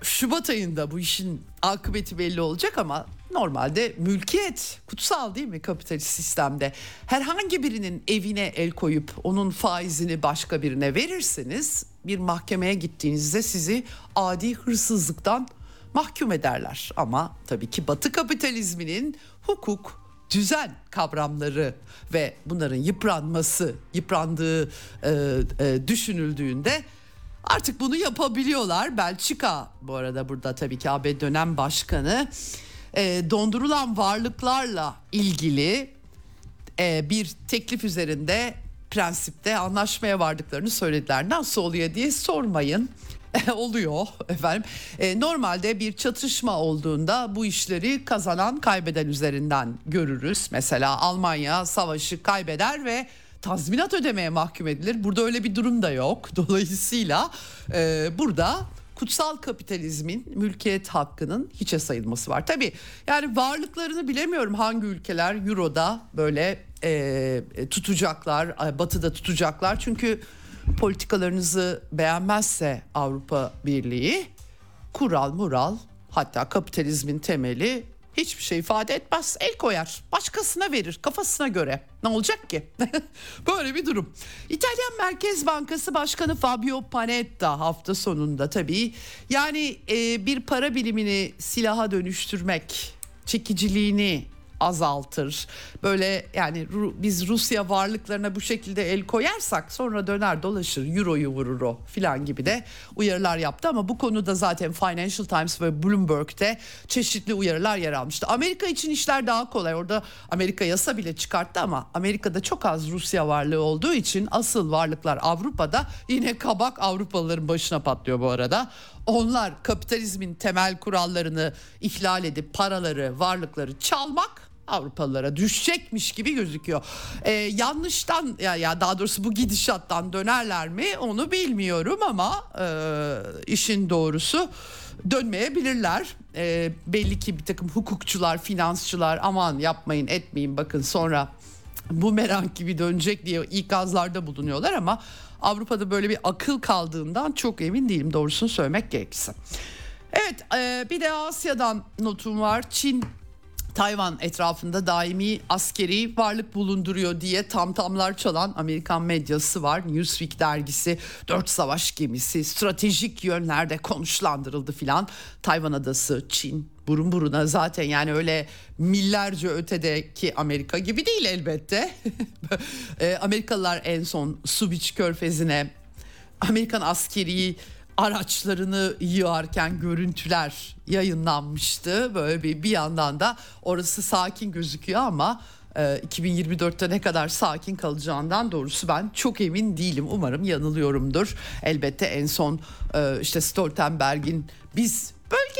Şubat ayında bu işin akıbeti belli olacak ama Normalde mülkiyet kutsal değil mi kapitalist sistemde? Herhangi birinin evine el koyup onun faizini başka birine verirseniz bir mahkemeye gittiğinizde sizi adi hırsızlıktan mahkum ederler. Ama tabii ki Batı kapitalizminin hukuk, düzen kavramları ve bunların yıpranması, yıprandığı e, e, düşünüldüğünde artık bunu yapabiliyorlar. Belçika bu arada burada tabii ki AB dönem başkanı e, dondurulan varlıklarla ilgili e, bir teklif üzerinde prensipte anlaşmaya vardıklarını söylediler. Nasıl oluyor diye sormayın. oluyor efendim. E, normalde bir çatışma olduğunda bu işleri kazanan kaybeden üzerinden görürüz. Mesela Almanya savaşı kaybeder ve tazminat ödemeye mahkum edilir. Burada öyle bir durum da yok. Dolayısıyla e, burada kutsal kapitalizmin mülkiyet hakkının hiçe sayılması var. Tabii yani varlıklarını bilemiyorum hangi ülkeler Euro'da böyle e, tutacaklar, batıda tutacaklar. Çünkü politikalarınızı beğenmezse Avrupa Birliği kural mural hatta kapitalizmin temeli hiçbir şey ifade etmez. El koyar. Başkasına verir kafasına göre. Ne olacak ki? Böyle bir durum. İtalyan Merkez Bankası Başkanı Fabio Panetta hafta sonunda tabii yani e, bir para bilimini silaha dönüştürmek çekiciliğini azaltır. Böyle yani biz Rusya varlıklarına bu şekilde el koyarsak sonra döner dolaşır euroyu vurur o filan gibi de uyarılar yaptı ama bu konuda zaten Financial Times ve Bloomberg'te çeşitli uyarılar yer almıştı. Amerika için işler daha kolay. Orada Amerika yasa bile çıkarttı ama Amerika'da çok az Rusya varlığı olduğu için asıl varlıklar Avrupa'da yine kabak Avrupalıların başına patlıyor bu arada. Onlar kapitalizmin temel kurallarını ihlal edip paraları, varlıkları çalmak Avrupalılara düşecekmiş gibi gözüküyor. Ee, yanlıştan ya, ya daha doğrusu bu gidişattan dönerler mi onu bilmiyorum ama e, işin doğrusu dönmeyebilirler. E, belli ki bir takım hukukçular, finansçılar aman yapmayın etmeyin bakın sonra bu merak gibi dönecek diye ikazlarda bulunuyorlar ama Avrupa'da böyle bir akıl kaldığından çok emin değilim doğrusunu söylemek gerekirse. Evet e, bir de Asya'dan notum var. Çin Tayvan etrafında daimi askeri varlık bulunduruyor diye tamtamlar çalan Amerikan medyası var. Newsweek dergisi dört savaş gemisi stratejik yönlerde konuşlandırıldı filan. Tayvan adası Çin burun buruna zaten yani öyle millerce ötedeki Amerika gibi değil elbette. E, Amerikalılar en son Subic körfezine Amerikan askeri araçlarını yığarken görüntüler yayınlanmıştı. Böyle bir bir yandan da orası sakin gözüküyor ama 2024'te e, ne kadar sakin kalacağından doğrusu ben çok emin değilim. Umarım yanılıyorumdur. Elbette en son e, işte Stoltenberg'in biz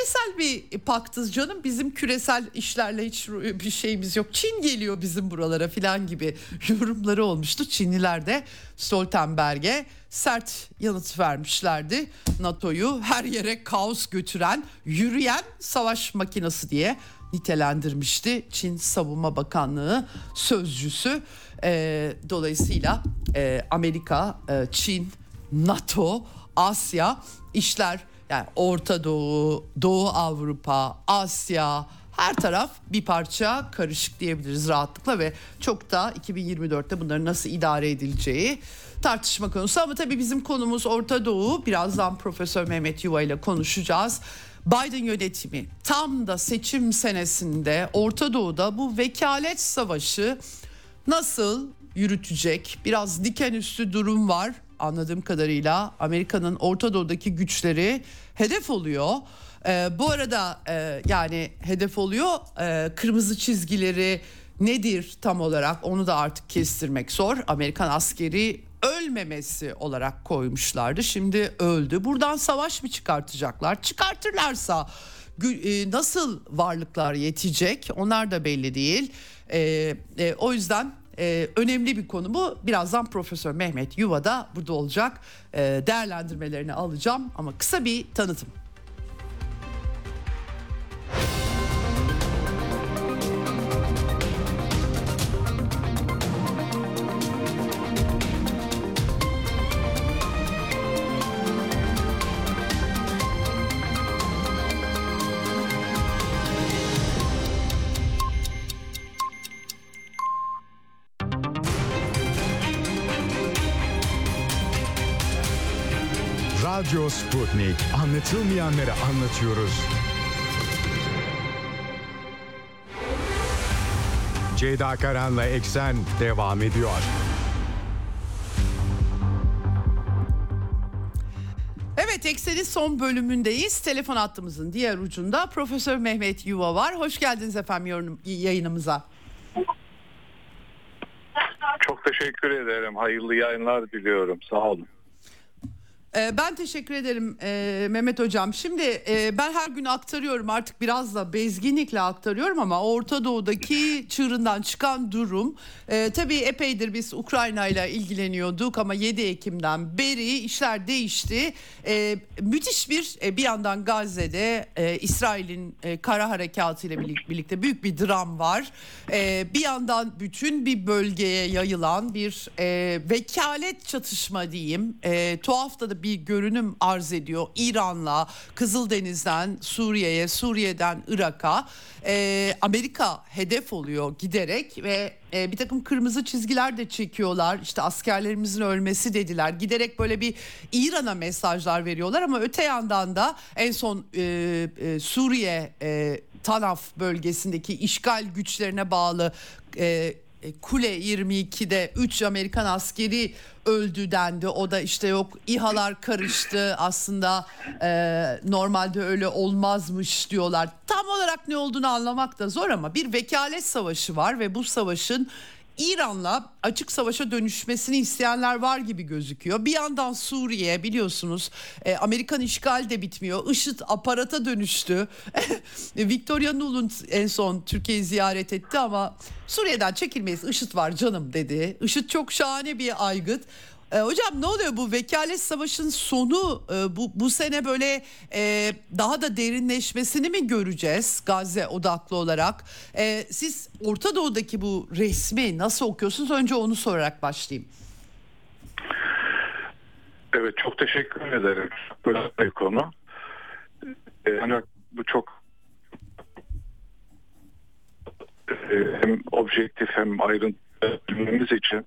bölgesel bir paktız canım bizim küresel işlerle hiç bir şeyimiz yok. Çin geliyor bizim buralara filan gibi yorumları olmuştu. Çinliler de Stoltenberg'e sert yanıt vermişlerdi. NATO'yu her yere kaos götüren, yürüyen savaş makinesi diye nitelendirmişti Çin Savunma Bakanlığı sözcüsü. E, dolayısıyla e, Amerika, e, Çin, NATO, Asya işler yani Orta Doğu, Doğu Avrupa, Asya her taraf bir parça karışık diyebiliriz rahatlıkla ve çok da 2024'te bunların nasıl idare edileceği tartışma konusu ama tabii bizim konumuz Orta Doğu. Birazdan Profesör Mehmet Yuva ile konuşacağız. Biden yönetimi tam da seçim senesinde Orta Doğu'da bu vekalet savaşı nasıl yürütecek? Biraz diken üstü durum var anladığım kadarıyla Amerika'nın Orta Doğu'daki güçleri hedef oluyor. Ee, bu arada e, yani hedef oluyor e, kırmızı çizgileri nedir tam olarak onu da artık kestirmek zor. Amerikan askeri ölmemesi olarak koymuşlardı. Şimdi öldü. Buradan savaş mı çıkartacaklar? Çıkartırlarsa e, nasıl varlıklar yetecek? Onlar da belli değil. E, e, o yüzden e, önemli bir konu bu. Birazdan Profesör Mehmet Yuva da burada olacak. E, değerlendirmelerini alacağım ama kısa bir tanıtım. Radyo Sputnik. Anlatılmayanları anlatıyoruz. Ceyda Karan'la Eksen devam ediyor. Evet Eksen'in son bölümündeyiz. Telefon hattımızın diğer ucunda Profesör Mehmet Yuva var. Hoş geldiniz efendim yayınımıza. Çok teşekkür ederim. Hayırlı yayınlar diliyorum. Sağ olun. Ee, ben teşekkür ederim e, Mehmet Hocam. Şimdi e, ben her gün aktarıyorum artık biraz da bezginlikle aktarıyorum ama Orta Doğu'daki çığırından çıkan durum. E, tabii epeydir biz Ukrayna ile ilgileniyorduk ama 7 Ekim'den beri işler değişti. Müthiş bir bir yandan Gazze'de İsrail'in kara harekatı ile birlikte büyük bir dram var. Bir yandan bütün bir bölgeye yayılan bir vekalet çatışma diyeyim. Tuhaf da bir görünüm arz ediyor. İran'la Kızıldeniz'den Suriye'ye, Suriye'den Irak'a e, Amerika hedef oluyor giderek ve e, bir takım kırmızı çizgiler de çekiyorlar. İşte askerlerimizin ölmesi dediler. Giderek böyle bir İran'a mesajlar veriyorlar ama öte yandan da en son e, e, Suriye e, Tanaf bölgesindeki işgal güçlerine bağlı e Kule 22'de 3 Amerikan askeri öldü dendi. O da işte yok İHA'lar karıştı aslında e, normalde öyle olmazmış diyorlar. Tam olarak ne olduğunu anlamak da zor ama bir vekalet savaşı var ve bu savaşın İran'la açık savaşa dönüşmesini isteyenler var gibi gözüküyor. Bir yandan Suriye biliyorsunuz e, Amerikan işgal de bitmiyor. IŞİD aparata dönüştü. Victoria Nuland en son Türkiye'yi ziyaret etti ama Suriye'den çekilmeyiz IŞİD var canım dedi. IŞİD çok şahane bir aygıt. E, hocam ne oluyor bu vekalet savaşın sonu e, bu bu sene böyle e, daha da derinleşmesini mi göreceğiz Gazze odaklı olarak? E, siz Orta Doğu'daki bu resmi nasıl okuyorsunuz? Önce onu sorarak başlayayım. Evet çok teşekkür ederim. Böyle bir konu. Ancak bu çok e, hem objektif hem ayrıntı için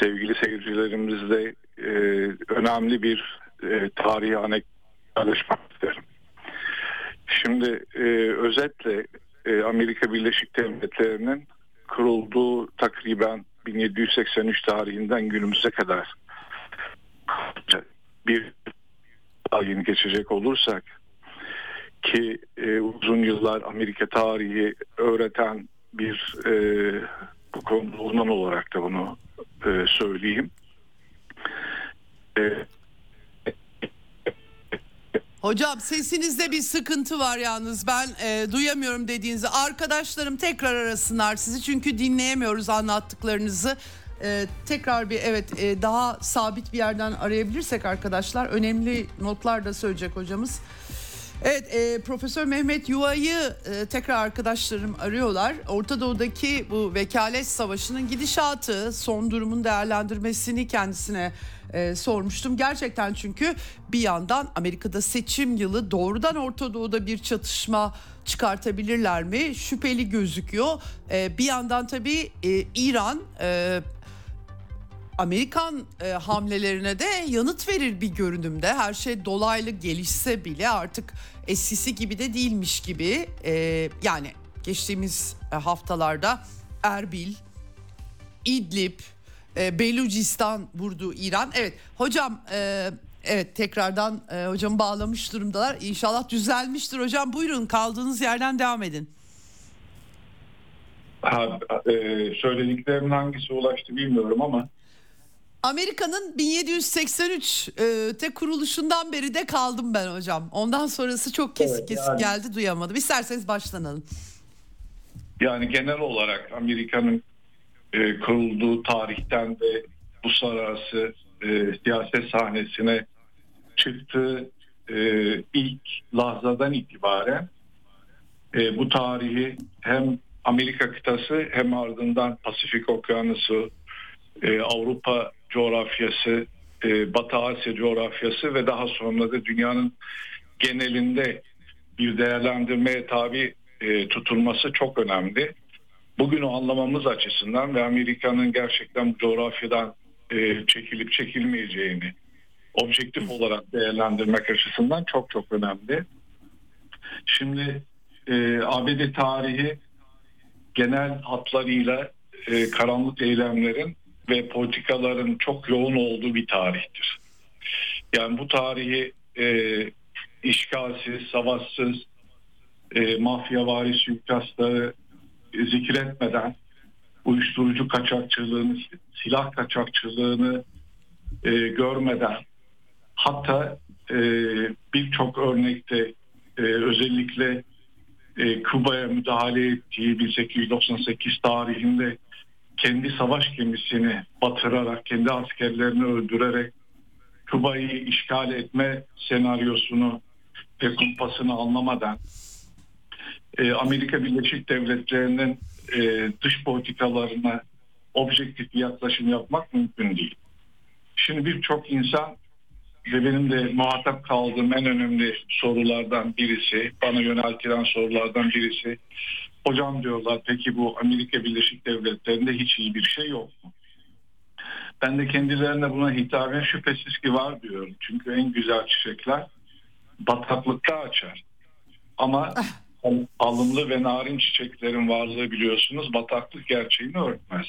sevgili seyircilerimizle e, önemli bir e, tarihi anekdot paylaşmak isterim. Şimdi e, özetle e, Amerika Birleşik Devletleri'nin kurulduğu takriben 1783 tarihinden günümüze kadar bir yeni geçecek olursak ki e, uzun yıllar Amerika tarihi öğreten bir e, bu konuda uzman olarak da bunu e, söyleyeyim. E, Hocam sesinizde bir sıkıntı var yalnız ben e, duyamıyorum dediğinizi. Arkadaşlarım tekrar arasınlar sizi çünkü dinleyemiyoruz anlattıklarınızı. E, tekrar bir evet e, daha sabit bir yerden arayabilirsek arkadaşlar önemli notlar da söyleyecek hocamız. Evet e, Profesör Mehmet Yuva'yı e, tekrar arkadaşlarım arıyorlar. Orta Doğu'daki bu vekalet savaşının gidişatı, son durumun değerlendirmesini kendisine e, sormuştum. Gerçekten çünkü bir yandan Amerika'da seçim yılı doğrudan Orta Doğu'da bir çatışma çıkartabilirler mi? Şüpheli gözüküyor. E, bir yandan tabii e, İran... E, Amerikan e, hamlelerine de yanıt verir bir görünümde. Her şey dolaylı gelişse bile artık eskisi gibi de değilmiş gibi. E, yani geçtiğimiz e, haftalarda Erbil, İdlib, e, Belucistan vurdu İran. Evet hocam e, evet tekrardan e, hocam bağlamış durumdalar. İnşallah düzelmiştir hocam. Buyurun kaldığınız yerden devam edin. Ha, e, söylediklerimin hangisi ulaştı bilmiyorum ama Amerika'nın 1783 e, te kuruluşundan beri de kaldım ben hocam. Ondan sonrası çok kesik evet, kesik yani, geldi duyamadım. İsterseniz başlanalım. Yani genel olarak Amerika'nın e, kurulduğu tarihten ve bu sarası e, siyaset sahnesine çıktığı e, ilk lahzadan itibaren e, bu tarihi hem Amerika kıtası hem ardından Pasifik Okyanusu, e, Avrupa coğrafyası, e, Batı Asya coğrafyası ve daha sonra da dünyanın genelinde bir değerlendirmeye tabi e, tutulması çok önemli. Bugün o anlamamız açısından ve Amerika'nın gerçekten bu coğrafyadan e, çekilip çekilmeyeceğini objektif olarak değerlendirmek açısından çok çok önemli. Şimdi e, ABD tarihi genel hatlarıyla e, karanlık eylemlerin ve politikaların çok yoğun olduğu bir tarihtir. Yani bu tarihi e, işgalsiz, savaşsız, e, mafyavari suikastları zikretmeden uyuşturucu kaçakçılığını, silah kaçakçılığını e, görmeden hatta e, birçok örnekte e, özellikle e, Küba'ya müdahale ettiği 1898 tarihinde kendi savaş gemisini batırarak, kendi askerlerini öldürerek Küba'yı işgal etme senaryosunu ve kumpasını anlamadan e, Amerika Birleşik Devletleri'nin e, dış politikalarına objektif bir yaklaşım yapmak mümkün değil. Şimdi birçok insan ve benim de muhatap kaldığım en önemli sorulardan birisi, bana yöneltilen sorulardan birisi, hocam diyorlar peki bu Amerika Birleşik Devletleri'nde hiç iyi bir şey yok mu? Ben de kendilerine buna hitaben şüphesiz ki var diyorum. Çünkü en güzel çiçekler bataklıkta açar. Ama alımlı ve narin çiçeklerin varlığı biliyorsunuz bataklık gerçeğini örtmez.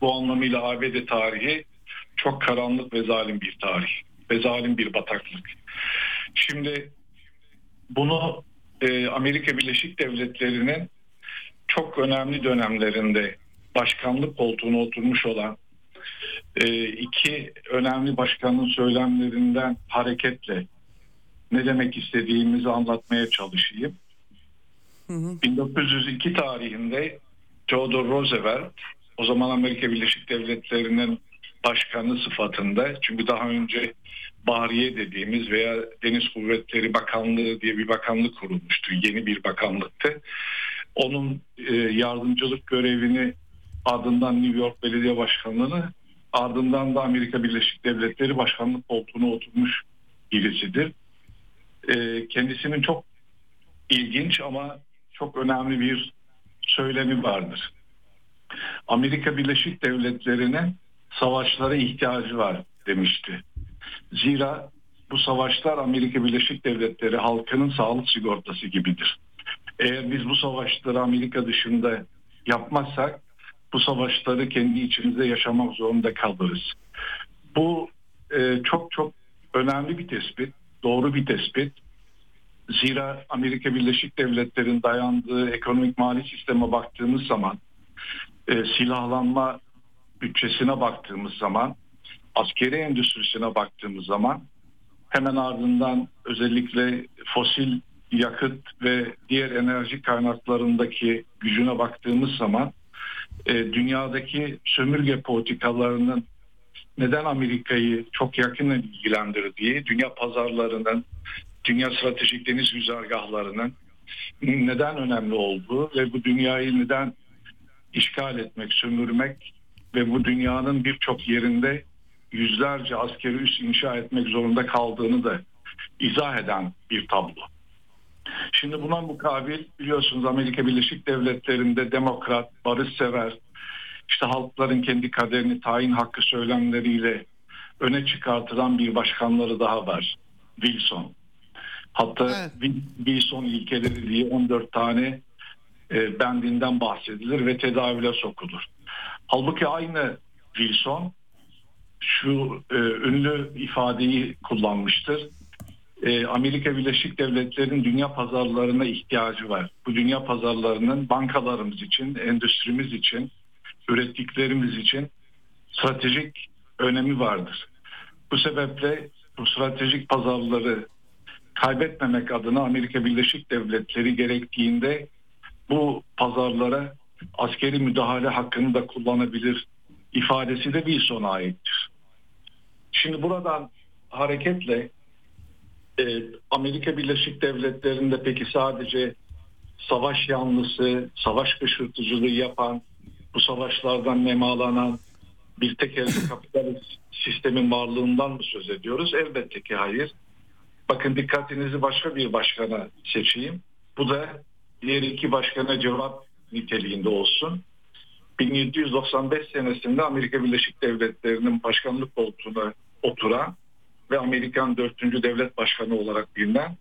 Bu anlamıyla ABD tarihi çok karanlık ve zalim bir tarih ve zalim bir bataklık. Şimdi bunu e, Amerika Birleşik Devletleri'nin çok önemli dönemlerinde başkanlık koltuğuna oturmuş olan e, iki önemli başkanın söylemlerinden hareketle ne demek istediğimizi anlatmaya çalışayım. Hı hı. 1902 tarihinde Theodore Roosevelt o zaman Amerika Birleşik Devletleri'nin başkanı sıfatında çünkü daha önce Bahriye dediğimiz veya Deniz Kuvvetleri Bakanlığı diye bir bakanlık kurulmuştu. Yeni bir bakanlıktı. Onun e, yardımcılık görevini ardından New York Belediye Başkanlığı'nı ardından da Amerika Birleşik Devletleri Başkanlık koltuğuna oturmuş birisidir. E, kendisinin çok ilginç ama çok önemli bir söylemi vardır. Amerika Birleşik Devletleri'ne savaşlara ihtiyacı var demişti. Zira bu savaşlar Amerika Birleşik Devletleri halkının sağlık sigortası gibidir. Eğer biz bu savaşları Amerika dışında yapmazsak bu savaşları kendi içimizde yaşamak zorunda kalırız. Bu e, çok çok önemli bir tespit, doğru bir tespit. Zira Amerika Birleşik Devletleri'nin dayandığı ekonomik mali sisteme baktığımız zaman e, silahlanma bütçesine baktığımız zaman askeri endüstrisine baktığımız zaman hemen ardından özellikle fosil yakıt ve diğer enerji kaynaklarındaki gücüne baktığımız zaman e, dünyadaki sömürge politikalarının neden Amerika'yı çok yakından ilgilendirdiği, dünya pazarlarının, dünya stratejik deniz güzergahlarının neden önemli olduğu ve bu dünyayı neden işgal etmek, sömürmek ve bu dünyanın birçok yerinde yüzlerce askeri üs inşa etmek zorunda kaldığını da izah eden bir tablo. Şimdi buna mukabil biliyorsunuz Amerika Birleşik Devletleri'nde demokrat, barışsever, işte halkların kendi kaderini tayin hakkı söylemleriyle öne çıkartılan bir başkanları daha var. Wilson. Hatta evet. Wilson ilkeleri diye 14 tane e, bendinden bahsedilir ve tedavüle sokulur. Halbuki aynı Wilson şu e, ünlü ifadeyi kullanmıştır. E, Amerika Birleşik Devletleri'nin dünya pazarlarına ihtiyacı var. Bu dünya pazarlarının bankalarımız için, endüstrimiz için, ürettiklerimiz için stratejik önemi vardır. Bu sebeple bu stratejik pazarları kaybetmemek adına Amerika Birleşik Devletleri gerektiğinde bu pazarlara askeri müdahale hakkını da kullanabilir ifadesi de Wilson'a aittir. Şimdi buradan hareketle e, Amerika Birleşik Devletleri'nde peki sadece savaş yanlısı, savaş kışırtıcılığı yapan, bu savaşlardan nemalanan bir tek elde kapitalist sistemin varlığından mı söz ediyoruz? Elbette ki hayır. Bakın dikkatinizi başka bir başkana seçeyim. Bu da diğer iki başkana cevap niteliğinde olsun. 1795 senesinde Amerika Birleşik Devletleri'nin başkanlık koltuğuna oturan ve Amerikan 4. devlet başkanı olarak bilinen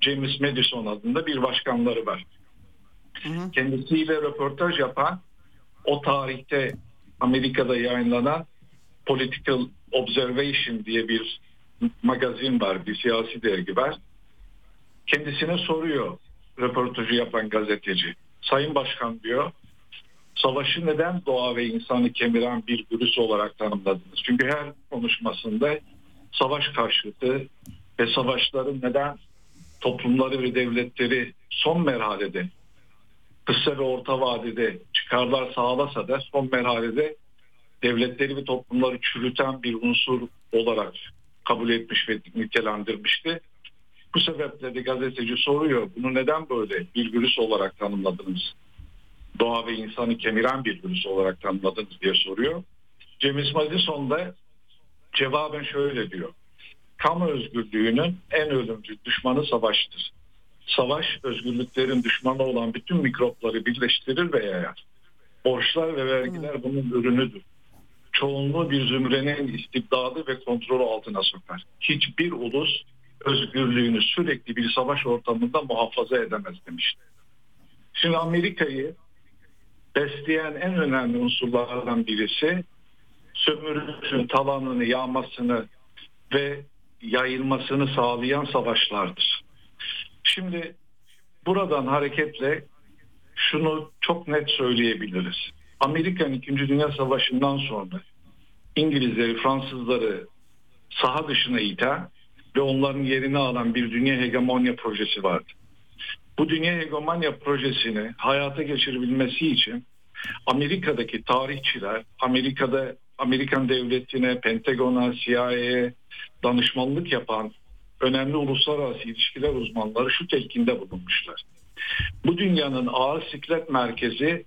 James Madison adında bir başkanları var. Hı hı. Kendisiyle röportaj yapan o tarihte Amerika'da yayınlanan Political Observation diye bir magazin var, bir siyasi dergi var. Kendisine soruyor röportajı yapan gazeteci. Sayın Başkan diyor, savaşı neden doğa ve insanı kemiren bir virüs olarak tanımladınız? Çünkü her konuşmasında savaş karşıtı ve savaşların neden toplumları ve devletleri son merhalede kısa ve orta vadede çıkarlar sağlasa da son merhalede devletleri ve toplumları çürüten bir unsur olarak kabul etmiş ve nitelendirmişti. Bu sebeple de gazeteci soruyor bunu neden böyle bir virüs olarak tanımladınız? Doğa ve insanı kemiren bir virüs olarak tanımladınız diye soruyor. James Madison da cevaben şöyle diyor. Kamu özgürlüğünün en ölümcül düşmanı savaştır. Savaş özgürlüklerin düşmanı olan bütün mikropları birleştirir ve yayar. Borçlar ve vergiler bunun ürünüdür. Çoğunluğu bir zümrenin istibdadı ve kontrolü altına sokar. Hiçbir ulus özgürlüğünü sürekli bir savaş ortamında muhafaza edemez demişti. Şimdi Amerika'yı besleyen en önemli unsurlardan birisi sömürüsün talanını yağmasını ve yayılmasını sağlayan savaşlardır. Şimdi buradan hareketle şunu çok net söyleyebiliriz. Amerika'nın 2. Dünya Savaşı'ndan sonra İngilizleri, Fransızları saha dışına iten ve onların yerini alan bir dünya hegemonya projesi vardı. Bu dünya hegemonya projesini hayata geçirebilmesi için Amerika'daki tarihçiler, Amerika'da Amerikan devletine, Pentagon'a, CIA'ye danışmanlık yapan önemli uluslararası ilişkiler uzmanları şu telkinde bulunmuşlar. Bu dünyanın ağır siklet merkezi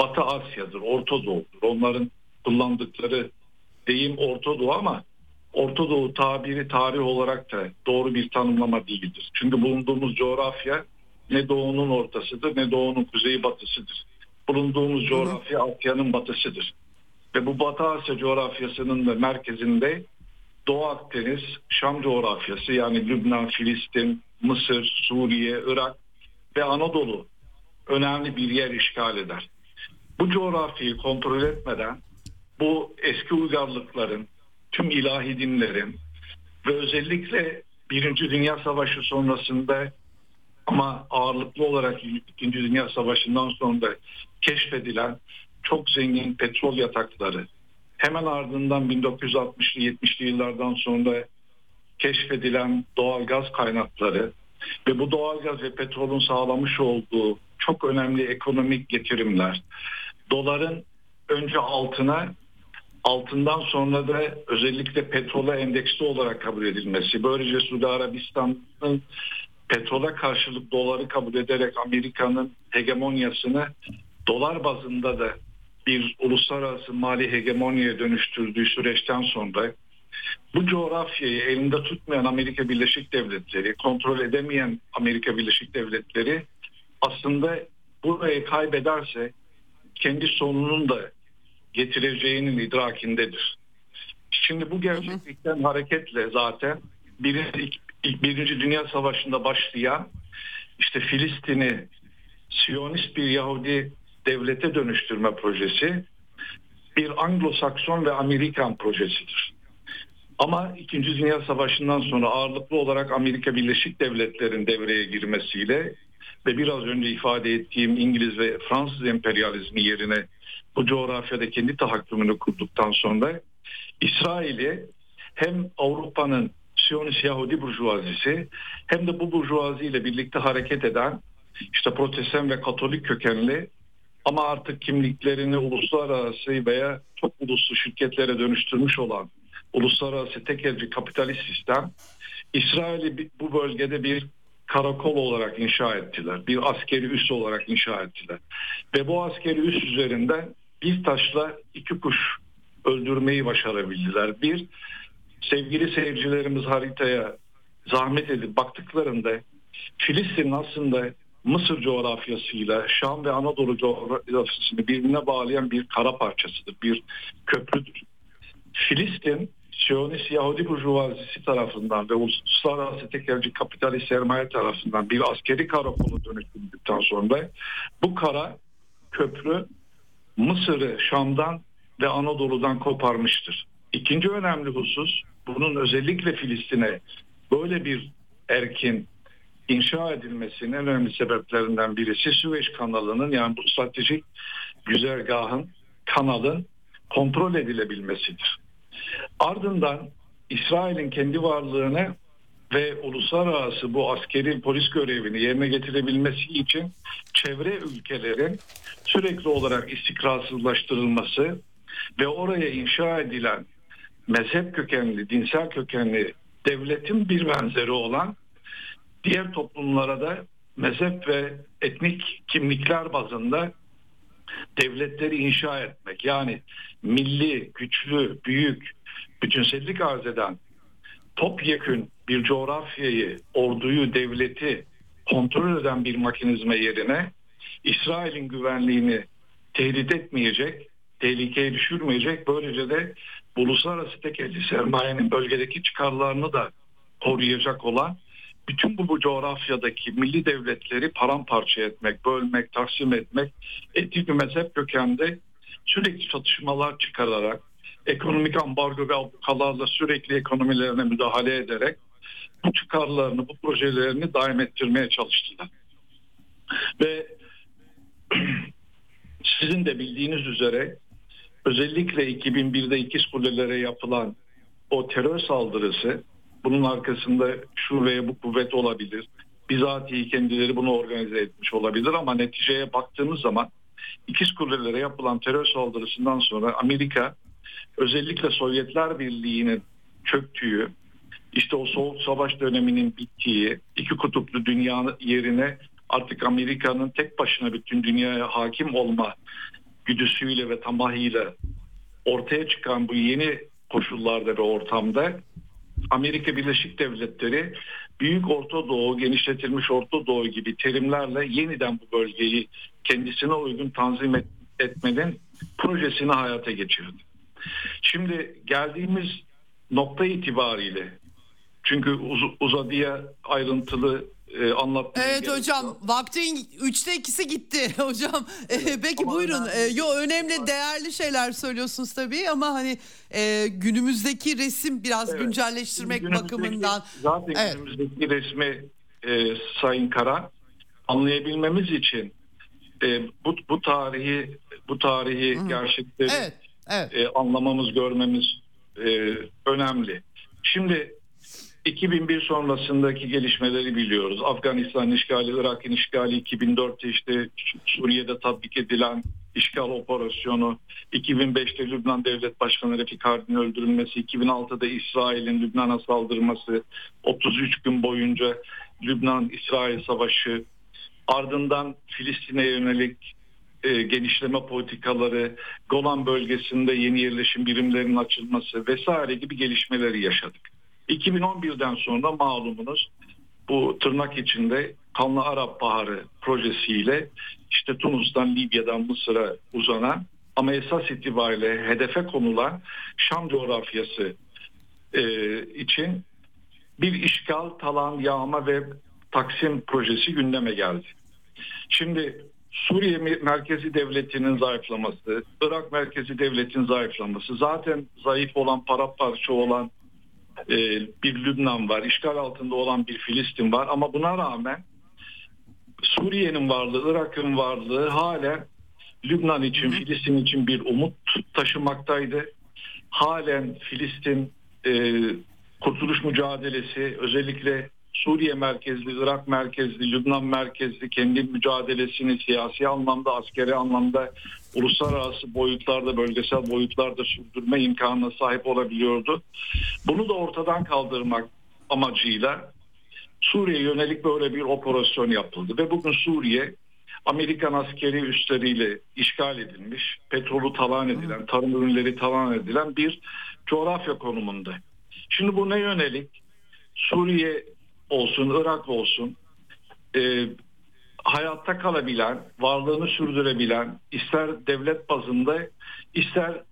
Batı Asya'dır, Orta Doğu'dur. Onların kullandıkları deyim Orta Doğu ama Orta Doğu tabiri tarih olarak da doğru bir tanımlama değildir. Çünkü bulunduğumuz coğrafya ne doğunun ortasıdır ne doğunun kuzeyi batısıdır. Bulunduğumuz coğrafya Asya'nın batısıdır. Ve bu Batı Asya coğrafyasının da merkezinde Doğu Akdeniz, Şam coğrafyası yani Lübnan, Filistin, Mısır, Suriye, Irak ve Anadolu önemli bir yer işgal eder. Bu coğrafyayı kontrol etmeden bu eski uygarlıkların, tüm ilahi dinlerin ve özellikle Birinci Dünya Savaşı sonrasında ama ağırlıklı olarak İkinci Dünya Savaşı'ndan sonra keşfedilen çok zengin petrol yatakları, hemen ardından 1960'lı 70'li yıllardan sonra keşfedilen doğal gaz kaynakları ve bu doğal gaz ve petrolün sağlamış olduğu çok önemli ekonomik getirimler, doların önce altına altından sonra da özellikle petrola endeksli olarak kabul edilmesi. Böylece Suudi Arabistan'ın petrola karşılık doları kabul ederek Amerika'nın hegemonyasını dolar bazında da bir uluslararası mali hegemonyaya dönüştürdüğü süreçten sonra bu coğrafyayı elinde tutmayan Amerika Birleşik Devletleri, kontrol edemeyen Amerika Birleşik Devletleri aslında burayı kaybederse kendi sonunun da getireceğinin idrakindedir. Şimdi bu gerçeklikten hareketle zaten birinci, birinci Dünya Savaşı'nda başlayan işte Filistin'i Siyonist bir Yahudi devlete dönüştürme projesi bir Anglo-Sakson ve Amerikan projesidir. Ama İkinci Dünya Savaşı'ndan sonra ağırlıklı olarak Amerika Birleşik Devletleri'nin devreye girmesiyle ve biraz önce ifade ettiğim İngiliz ve Fransız emperyalizmi yerine bu coğrafyada kendi tahakkümünü kurduktan sonra İsrail'i hem Avrupa'nın Siyonist Yahudi burjuvazisi hem de bu burjuvazi ile birlikte hareket eden işte protestan ve katolik kökenli ama artık kimliklerini uluslararası veya çok uluslu şirketlere dönüştürmüş olan uluslararası tekelci kapitalist sistem İsrail'i bu bölgede bir karakol olarak inşa ettiler. Bir askeri üs olarak inşa ettiler. Ve bu askeri üs üzerinden bir taşla iki kuş öldürmeyi başarabildiler. Bir, sevgili seyircilerimiz haritaya zahmet edip baktıklarında Filistin aslında Mısır coğrafyasıyla Şam ve Anadolu coğrafyasını birbirine bağlayan bir kara parçasıdır, bir köprüdür. Filistin Siyonist Yahudi burjuvazisi tarafından ve uluslararası tekelci kapitalist sermaye tarafından bir askeri karakolu dönüştürüldükten sonra bu kara köprü Mısır'ı Şam'dan ve Anadolu'dan koparmıştır. İkinci önemli husus bunun özellikle Filistin'e böyle bir erkin inşa edilmesinin en önemli sebeplerinden birisi Süveyş kanalının yani bu stratejik güzergahın kanalın kontrol edilebilmesidir. Ardından İsrail'in kendi varlığını ve uluslararası bu askeri polis görevini yerine getirebilmesi için çevre ülkelerin sürekli olarak istikrarsızlaştırılması ve oraya inşa edilen mezhep kökenli, dinsel kökenli devletin bir benzeri olan diğer toplumlara da mezhep ve etnik kimlikler bazında devletleri inşa etmek. Yani milli, güçlü, büyük, bütünsellik arz eden topyekün bir coğrafyayı, orduyu, devleti kontrol eden bir makinizme yerine İsrail'in güvenliğini tehdit etmeyecek, tehlikeye düşürmeyecek, böylece de uluslararası tekelci sermayenin bölgedeki çıkarlarını da koruyacak olan bütün bu, bu coğrafyadaki milli devletleri paramparça etmek, bölmek, taksim etmek, etnik ve mezhep kökende sürekli çatışmalar çıkararak, ekonomik ambargo ve ablukalarla sürekli ekonomilerine müdahale ederek bu çıkarlarını, bu projelerini daim ettirmeye çalıştılar. Ve sizin de bildiğiniz üzere özellikle 2001'de ikiz kulelere yapılan o terör saldırısı bunun arkasında şu veya bu kuvvet olabilir. Bizatihi kendileri bunu organize etmiş olabilir ama neticeye baktığımız zaman ikiz kulelere yapılan terör saldırısından sonra Amerika özellikle Sovyetler Birliği'nin çöktüğü, işte o soğuk savaş döneminin bittiği, iki kutuplu dünya yerine artık Amerika'nın tek başına bütün dünyaya hakim olma güdüsüyle ve tamahıyla ortaya çıkan bu yeni koşullarda ve ortamda Amerika Birleşik Devletleri Büyük Orta Doğu, genişletilmiş Orta Doğu gibi terimlerle yeniden bu bölgeyi kendisine uygun tanzim et, etmenin projesini hayata geçirdi. Şimdi geldiğimiz nokta itibariyle çünkü uz, uzadıya ayrıntılı e, anlatmaya Evet hocam yok. vaktin üçte ikisi gitti hocam. E, peki Ama buyurun. E, yo önemli değerli şeyler söylüyorsunuz tabii ama hani e, günümüzdeki resim biraz Evet. güncelleştirmek Günümüzdeki- bakımından. Zaten Evet. günümüzdeki resmi e, Sayın Kara anlayabilmemiz için e, bu, bu tarihi bu tarihi gerçekleri Evet. Evet. e, anlamamız, görmemiz e, önemli. Şimdi 2001 sonrasındaki gelişmeleri biliyoruz. Afganistan işgali, Irak'ın işgali, 2004'te işte Suriye'de tatbik edilen işgal operasyonu, 2005'te Lübnan Devlet Başkanı Refik Hardin öldürülmesi, 2006'da İsrail'in Lübnan'a saldırması, 33 gün boyunca Lübnan-İsrail savaşı, ardından Filistin'e yönelik e, genişleme politikaları, Golan bölgesinde yeni yerleşim birimlerinin açılması vesaire gibi gelişmeleri yaşadık. 2011'den sonra malumunuz bu tırnak içinde Kanlı Arap Baharı projesiyle işte Tunus'tan Libya'dan Mısır'a uzanan ama esas itibariyle hedefe konulan Şam coğrafyası e, için bir işgal, talan, yağma ve taksim projesi gündeme geldi. Şimdi Suriye merkezi devletinin zayıflaması, Irak merkezi devletin zayıflaması, zaten zayıf olan, paramparça olan e, bir Lübnan var, işgal altında olan bir Filistin var ama buna rağmen Suriye'nin varlığı, Irak'ın varlığı hala Lübnan için, Filistin için bir umut taşımaktaydı. Halen Filistin e, kurtuluş mücadelesi özellikle Suriye merkezli, Irak merkezli, Lübnan merkezli kendi mücadelesini siyasi anlamda, askeri anlamda, uluslararası boyutlarda, bölgesel boyutlarda sürdürme imkanına sahip olabiliyordu. Bunu da ortadan kaldırmak amacıyla Suriye yönelik böyle bir operasyon yapıldı ve bugün Suriye Amerikan askeri üsleriyle işgal edilmiş, petrolü talan edilen, tarım ürünleri talan edilen bir coğrafya konumunda. Şimdi bu ne yönelik? Suriye olsun, Irak olsun e, hayatta kalabilen, varlığını sürdürebilen, ister devlet bazında ister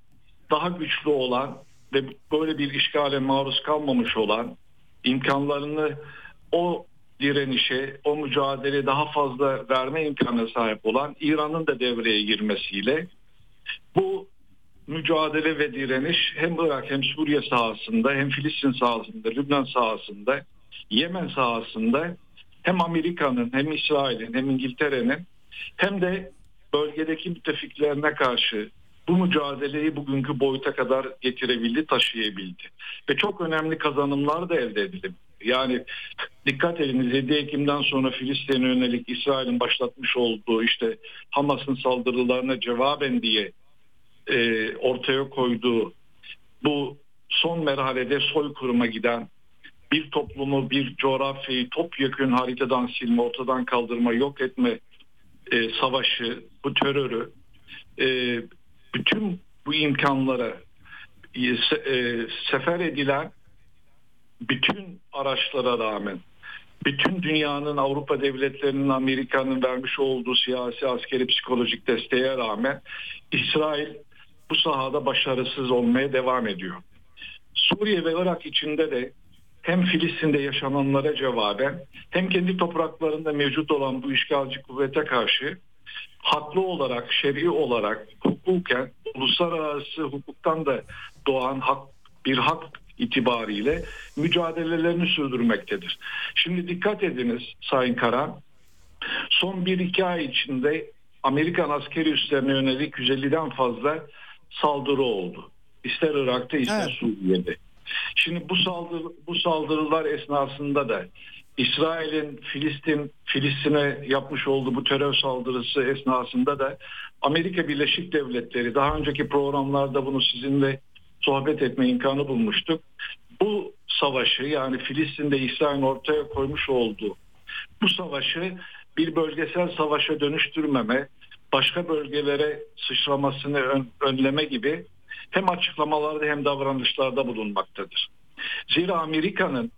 daha güçlü olan ve böyle bir işgale maruz kalmamış olan imkanlarını o direnişe, o mücadele daha fazla verme imkanına sahip olan İran'ın da devreye girmesiyle bu mücadele ve direniş hem Irak hem Suriye sahasında hem Filistin sahasında, Lübnan sahasında, Yemen sahasında hem Amerika'nın hem İsrail'in hem İngiltere'nin hem de bölgedeki müttefiklerine karşı bu mücadeleyi bugünkü boyuta kadar getirebildi, taşıyabildi. Ve çok önemli kazanımlar da elde edildi. Yani dikkat ediniz 7 Ekim'den sonra Filistin'e yönelik İsrail'in başlatmış olduğu işte Hamas'ın saldırılarına cevaben diye e, ortaya koyduğu bu son merhalede soykırıma giden bir toplumu, bir coğrafyayı topyekün haritadan silme, ortadan kaldırma, yok etme e, savaşı, bu terörü e, bütün bu imkanlara e, e, sefer edilen bütün araçlara rağmen bütün dünyanın Avrupa devletlerinin Amerika'nın vermiş olduğu siyasi askeri psikolojik desteğe rağmen İsrail bu sahada başarısız olmaya devam ediyor. Suriye ve Irak içinde de hem Filistin'de yaşananlara cevaben hem kendi topraklarında mevcut olan bu işgalci kuvvete karşı haklı olarak, şer'i olarak, hukuken, uluslararası hukuktan da doğan hak, bir hak itibariyle mücadelelerini sürdürmektedir. Şimdi dikkat ediniz Sayın Kara, son 1-2 ay içinde Amerikan askeri üslerine yönelik 150'den fazla saldırı oldu. İster Irak'ta ister evet. Suriye'de. Şimdi bu saldırı bu saldırılar esnasında da İsrail'in Filistin Filistin'e yapmış olduğu bu terör saldırısı esnasında da Amerika Birleşik Devletleri daha önceki programlarda bunu sizinle sohbet etme imkanı bulmuştuk. Bu savaşı yani Filistin'de İsrail'in ortaya koymuş olduğu bu savaşı bir bölgesel savaşa dönüştürmeme, başka bölgelere sıçramasını ön, önleme gibi hem açıklamalarda hem davranışlarda bulunmaktadır. Zira Amerika'nın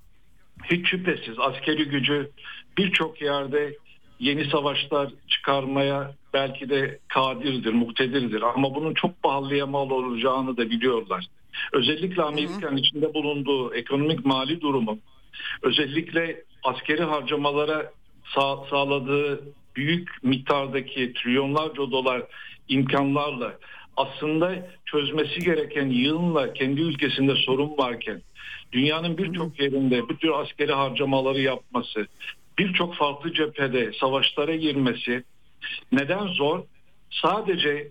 hiç şüphesiz askeri gücü birçok yerde yeni savaşlar çıkarmaya belki de kadirdir, muktedirdir ama bunun çok pahalıya mal olacağını da biliyorlar. Özellikle Amerika'nın içinde bulunduğu ekonomik mali durumu, özellikle askeri harcamalara sağ, sağladığı büyük miktardaki trilyonlarca dolar imkanlarla aslında çözmesi gereken yığınla kendi ülkesinde sorun varken dünyanın birçok yerinde bu tür askeri harcamaları yapması, birçok farklı cephede savaşlara girmesi neden zor? Sadece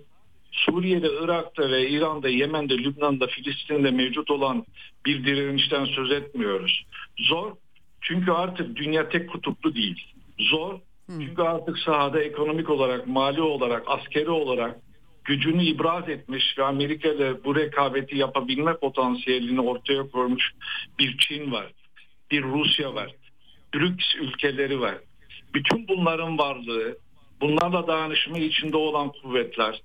Suriye'de, Irak'ta ve İran'da, Yemen'de, Lübnan'da, Filistin'de mevcut olan bir direnişten söz etmiyoruz. Zor çünkü artık dünya tek kutuplu değil. Zor çünkü artık sahada ekonomik olarak, mali olarak, askeri olarak gücünü ibraz etmiş ve Amerika ile bu rekabeti yapabilme potansiyelini ortaya koymuş bir Çin var, bir Rusya var, BRICS ülkeleri var. Bütün bunların varlığı, bunlarla dayanışma içinde olan kuvvetler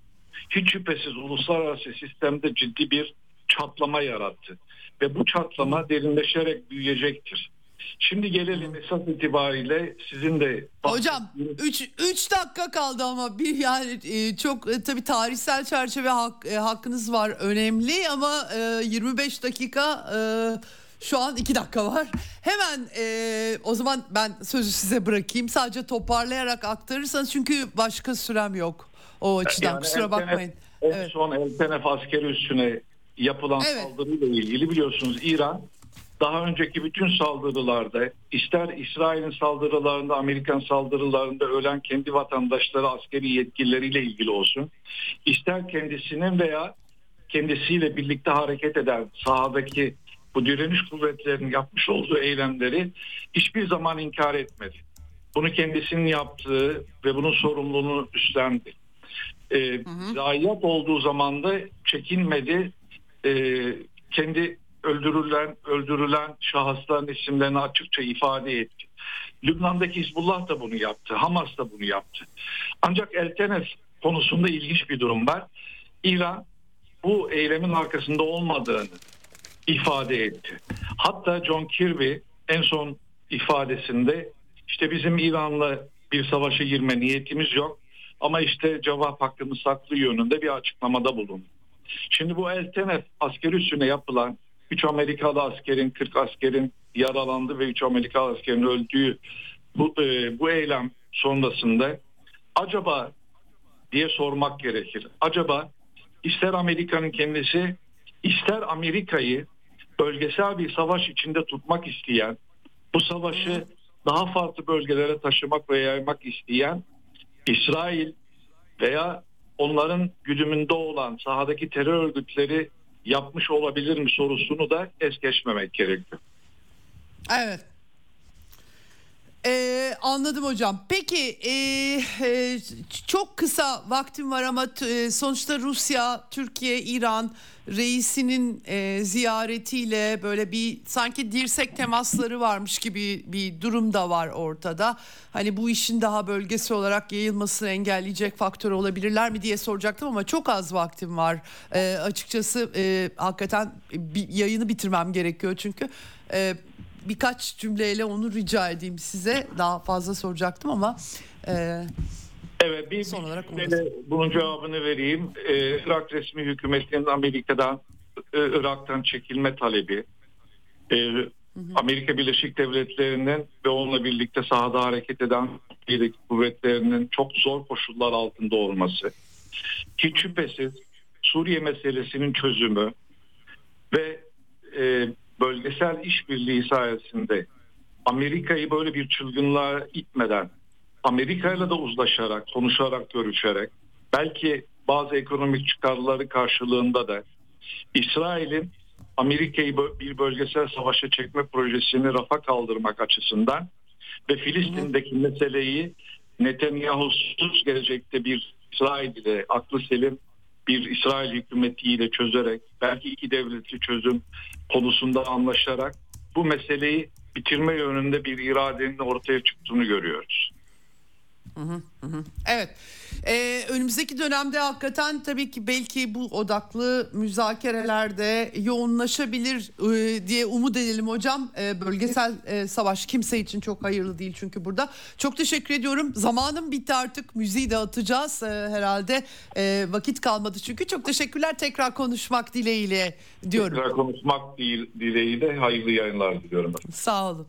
hiç şüphesiz uluslararası sistemde ciddi bir çatlama yarattı. Ve bu çatlama derinleşerek büyüyecektir. Şimdi gelelim esas itibariyle sizin de... Hocam 3 3 dakika kaldı ama bir yani e, çok e, tabii tarihsel çerçeve hak, e, hakkınız var önemli ama e, 25 dakika e, şu an 2 dakika var. Hemen e, o zaman ben sözü size bırakayım. Sadece toparlayarak aktarırsanız çünkü başka sürem yok. O açıdan yani kusura bakmayın. En evet. son Eltenef askeri üssüne yapılan evet. saldırıyla ilgili biliyorsunuz İran daha önceki bütün saldırılarda ister İsrail'in saldırılarında Amerikan saldırılarında ölen kendi vatandaşları askeri yetkilileriyle ilgili olsun ister kendisinin veya kendisiyle birlikte hareket eden sahadaki bu direniş kuvvetlerinin yapmış olduğu eylemleri hiçbir zaman inkar etmedi. Bunu kendisinin yaptığı ve bunun sorumluluğunu üstlendi. Ee, Zayiat olduğu zaman da çekinmedi. Ee, kendi öldürülen öldürülen şahısların isimlerini açıkça ifade etti. Lübnan'daki Hizbullah da bunu yaptı. Hamas da bunu yaptı. Ancak El Tenes konusunda ilginç bir durum var. İran bu eylemin arkasında olmadığını ifade etti. Hatta John Kirby en son ifadesinde işte bizim İran'la bir savaşa girme niyetimiz yok ama işte cevap hakkımız saklı yönünde bir açıklamada bulundu. Şimdi bu Eltenef askeri üssüne yapılan 3 Amerikalı askerin 40 askerin yaralandı ve 3 Amerikalı askerin öldüğü bu, e, bu eylem sonrasında acaba diye sormak gerekir. Acaba ister Amerika'nın kendisi ister Amerika'yı bölgesel bir savaş içinde tutmak isteyen bu savaşı daha farklı bölgelere taşımak ve yaymak isteyen İsrail veya onların güdümünde olan sahadaki terör örgütleri yapmış olabilir mi sorusunu da es geçmemek gerekiyor. Evet. Ee, anladım hocam. Peki e, e, çok kısa vaktim var ama e, sonuçta Rusya, Türkiye, İran reisinin e, ziyaretiyle böyle bir sanki dirsek temasları varmış gibi bir durum da var ortada. Hani bu işin daha bölgesi olarak yayılmasını engelleyecek faktör olabilirler mi diye soracaktım ama çok az vaktim var. E, açıkçası e, hakikaten bir yayını bitirmem gerekiyor çünkü. E, birkaç cümleyle onu rica edeyim size. Daha fazla soracaktım ama e, Evet bir, Son olarak bunun cevabını vereyim. Ee, Irak resmi hükümetinin Amerika'dan e, Irak'tan çekilme talebi e, hı hı. Amerika Birleşik Devletleri'nin ve onunla birlikte sahada hareket eden kuvvetlerinin çok zor koşullar altında olması ki şüphesiz Suriye meselesinin çözümü ve e, bölgesel işbirliği sayesinde Amerika'yı böyle bir çılgınlığa itmeden Amerika ile de uzlaşarak, konuşarak, görüşerek belki bazı ekonomik çıkarları karşılığında da İsrail'in Amerika'yı bir bölgesel savaşa çekme projesini rafa kaldırmak açısından ve Filistin'deki meseleyi Netanyahu'suz gelecekte bir İsrail ile aklı selim bir İsrail hükümetiyle çözerek belki iki devletli çözüm konusunda anlaşarak bu meseleyi bitirme yönünde bir iradenin ortaya çıktığını görüyoruz. Evet. Ee, önümüzdeki dönemde hakikaten tabii ki belki bu odaklı müzakerelerde yoğunlaşabilir e, diye umut edelim hocam. E, bölgesel e, savaş kimse için çok hayırlı değil çünkü burada. Çok teşekkür ediyorum. Zamanım bitti artık. Müziği dağıtacağız e, herhalde. E, vakit kalmadı çünkü. Çok teşekkürler. Tekrar konuşmak dileğiyle diyorum. Tekrar konuşmak dileğiyle hayırlı yayınlar diliyorum. Sağ olun.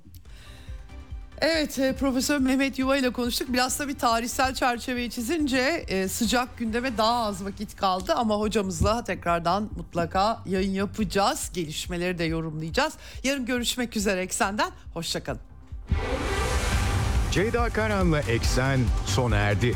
Evet e, Profesör Mehmet Yuva ile konuştuk. Biraz da bir tarihsel çerçeveyi çizince e, sıcak gündeme daha az vakit kaldı ama hocamızla tekrardan mutlaka yayın yapacağız. Gelişmeleri de yorumlayacağız. Yarın görüşmek üzere Eksen'den. Hoşçakalın. Ceyda Karan'la Eksen sona erdi.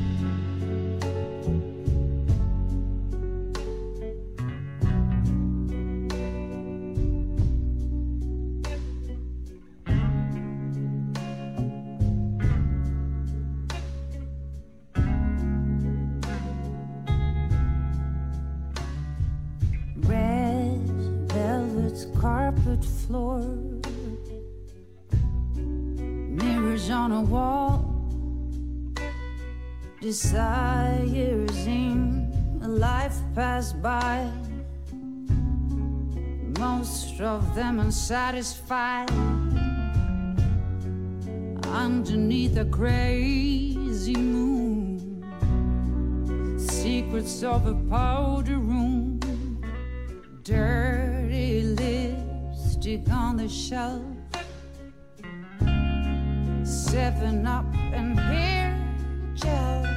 Desires in a life passed by. Most of them unsatisfied. Underneath a crazy moon, secrets of a powder room, dirty lipstick on the shelf, seven up and hair gel.